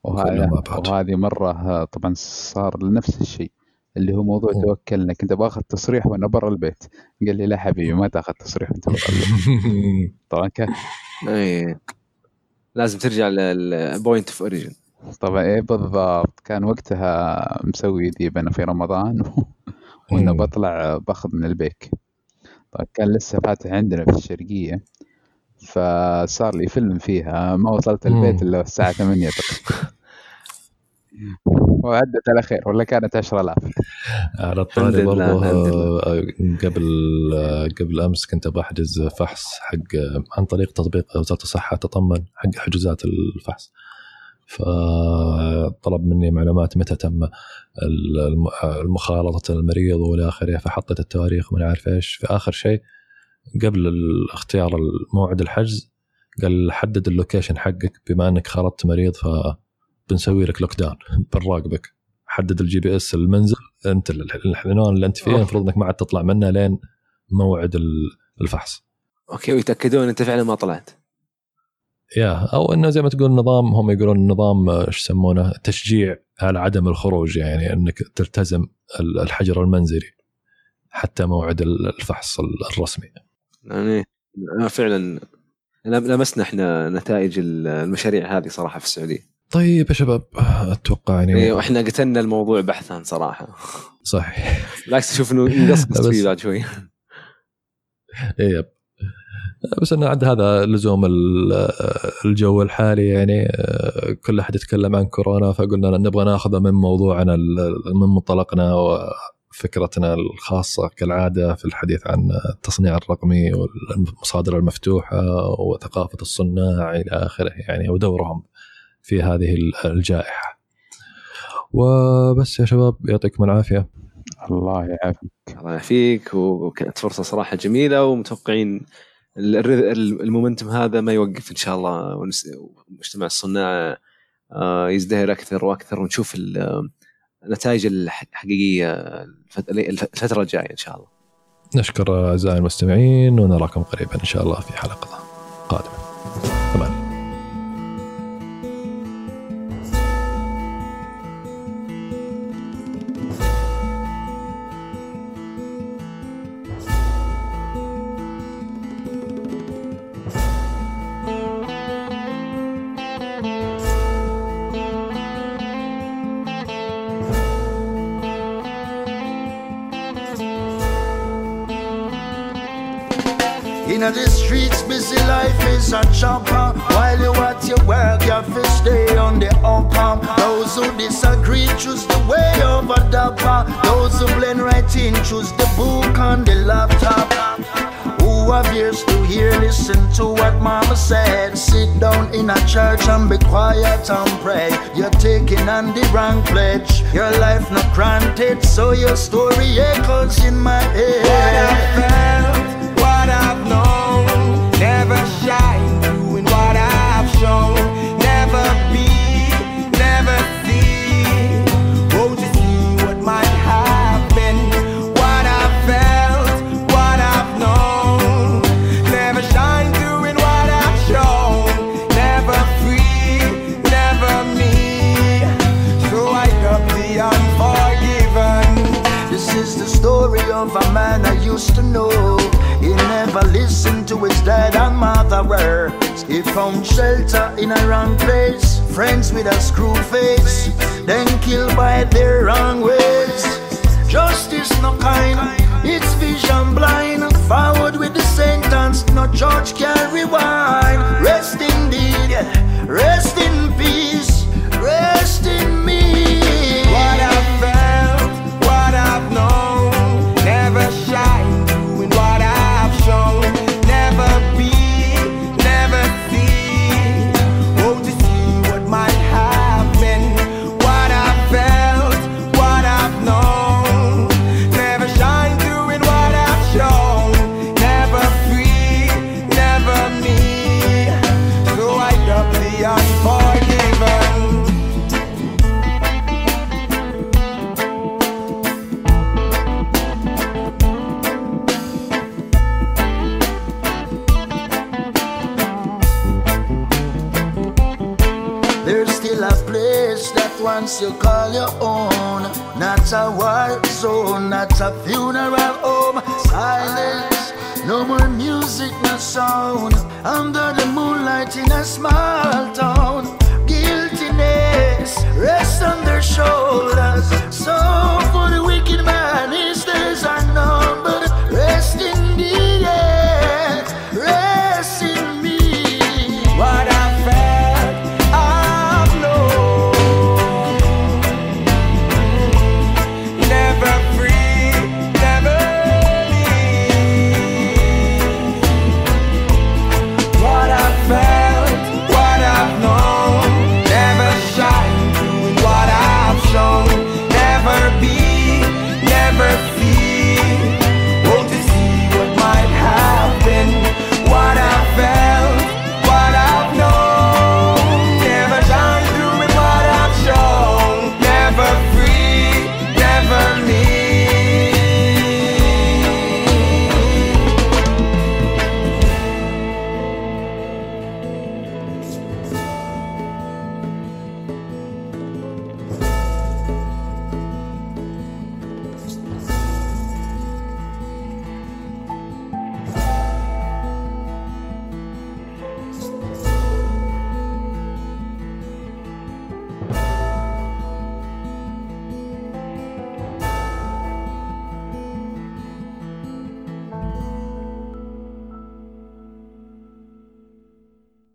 وهذا وهذه مرة طبعا صار نفس الشيء. اللي هو موضوع أوه. توكلنا كنت بآخذ تصريح وأنا برا البيت. قال لي لا حبيبي ما تاخذ تصريح وأنت برا البيت. طبعا كان. اي لازم ترجع لل point of origin طبعا إيه بالضبط. كان وقتها مسوي ديب أنا في رمضان وأنا بطلع بأخذ من البيك. طيب كان لسه فاتح عندنا في الشرقية فصار لي فيلم فيها. ما وصلت البيت إلا الساعة 8 تقريبا وعدت على خير ولا كانت 10000 على الطاري برضه آه، قبل آه، قبل أمس كنت بحجز فحص حق عن طريق تطبيق وزارة الصحة تطمن حق حجوزات الفحص. فطلب مني معلومات متى تم المخالطة المريض وإلى آخره فحطيت التواريخ وما عارف إيش. في آخر شيء قبل اختيار موعد الحجز قال حدد اللوكيشن حقك بما أنك خالطت مريض ف بنسوي لك lock down بنراقبك حدد ال GPS المنزل أنت العنوان اللي أنت فيه. المفروض إنك ما عاد تطلع منه لين موعد الفحص. okay ويتأكدون أنت فعلا ما طلعت. يا أو إنه زي ما تقول نظام هم يقولون نظام إيش يسمونه تشجيع على عدم الخروج يعني إنك تلتزم الحجر المنزلي حتى موعد الفحص الرسمي. يعني فعلا لمسنا إحنا نتائج المشاريع هذه صراحة في السعودية. طيب يا شباب أتوقع يعني أيوه إحنا قتلنا الموضوع بحثا صراحة. صحيح. بالعكس أشوف إنه نقصقص فيه بعد شوي. أيوه بس إنه عند هذا لزوم الجو الحالي يعني كل أحد يتكلم عن كورونا فقلنا نبغى ناخذه من موضوعنا من منطلقنا وفكرتنا الخاصة كالعادة في الحديث عن التصنيع الرقمي والمصادر المفتوحة وثقافة الصناع إلى آخره يعني ودورهم. في هذه الجائحة. وبس يا شباب يعطيكم العافية. الله يعافيك. الله يعافيك. وكانت فرصة صراحة جميلة ومتوقعين المومنتم هذا ما يوقف إن شاء الله ومجتمع الصناع آه، يزدهر أكثر وأكثر ونشوف النتائج الحقيقية الفترة الجاية إن شاء الله. نشكر أعزائي المستمعين ونراكم قريبا إن شاء الله في حلقة mama said. Sit down in a church and be quiet and pray. You're taking on the wrong pledge. Your life not granted, so your story echoes in my head. Used to know. He never listened to his dad and mother words. He found shelter in a wrong place. Friends with a screw face, then killed by their wrong ways. Justice no kind, it's vision blind. Forward with the sentence, no judge can rewind. Rest indeed, rest in peace, rest in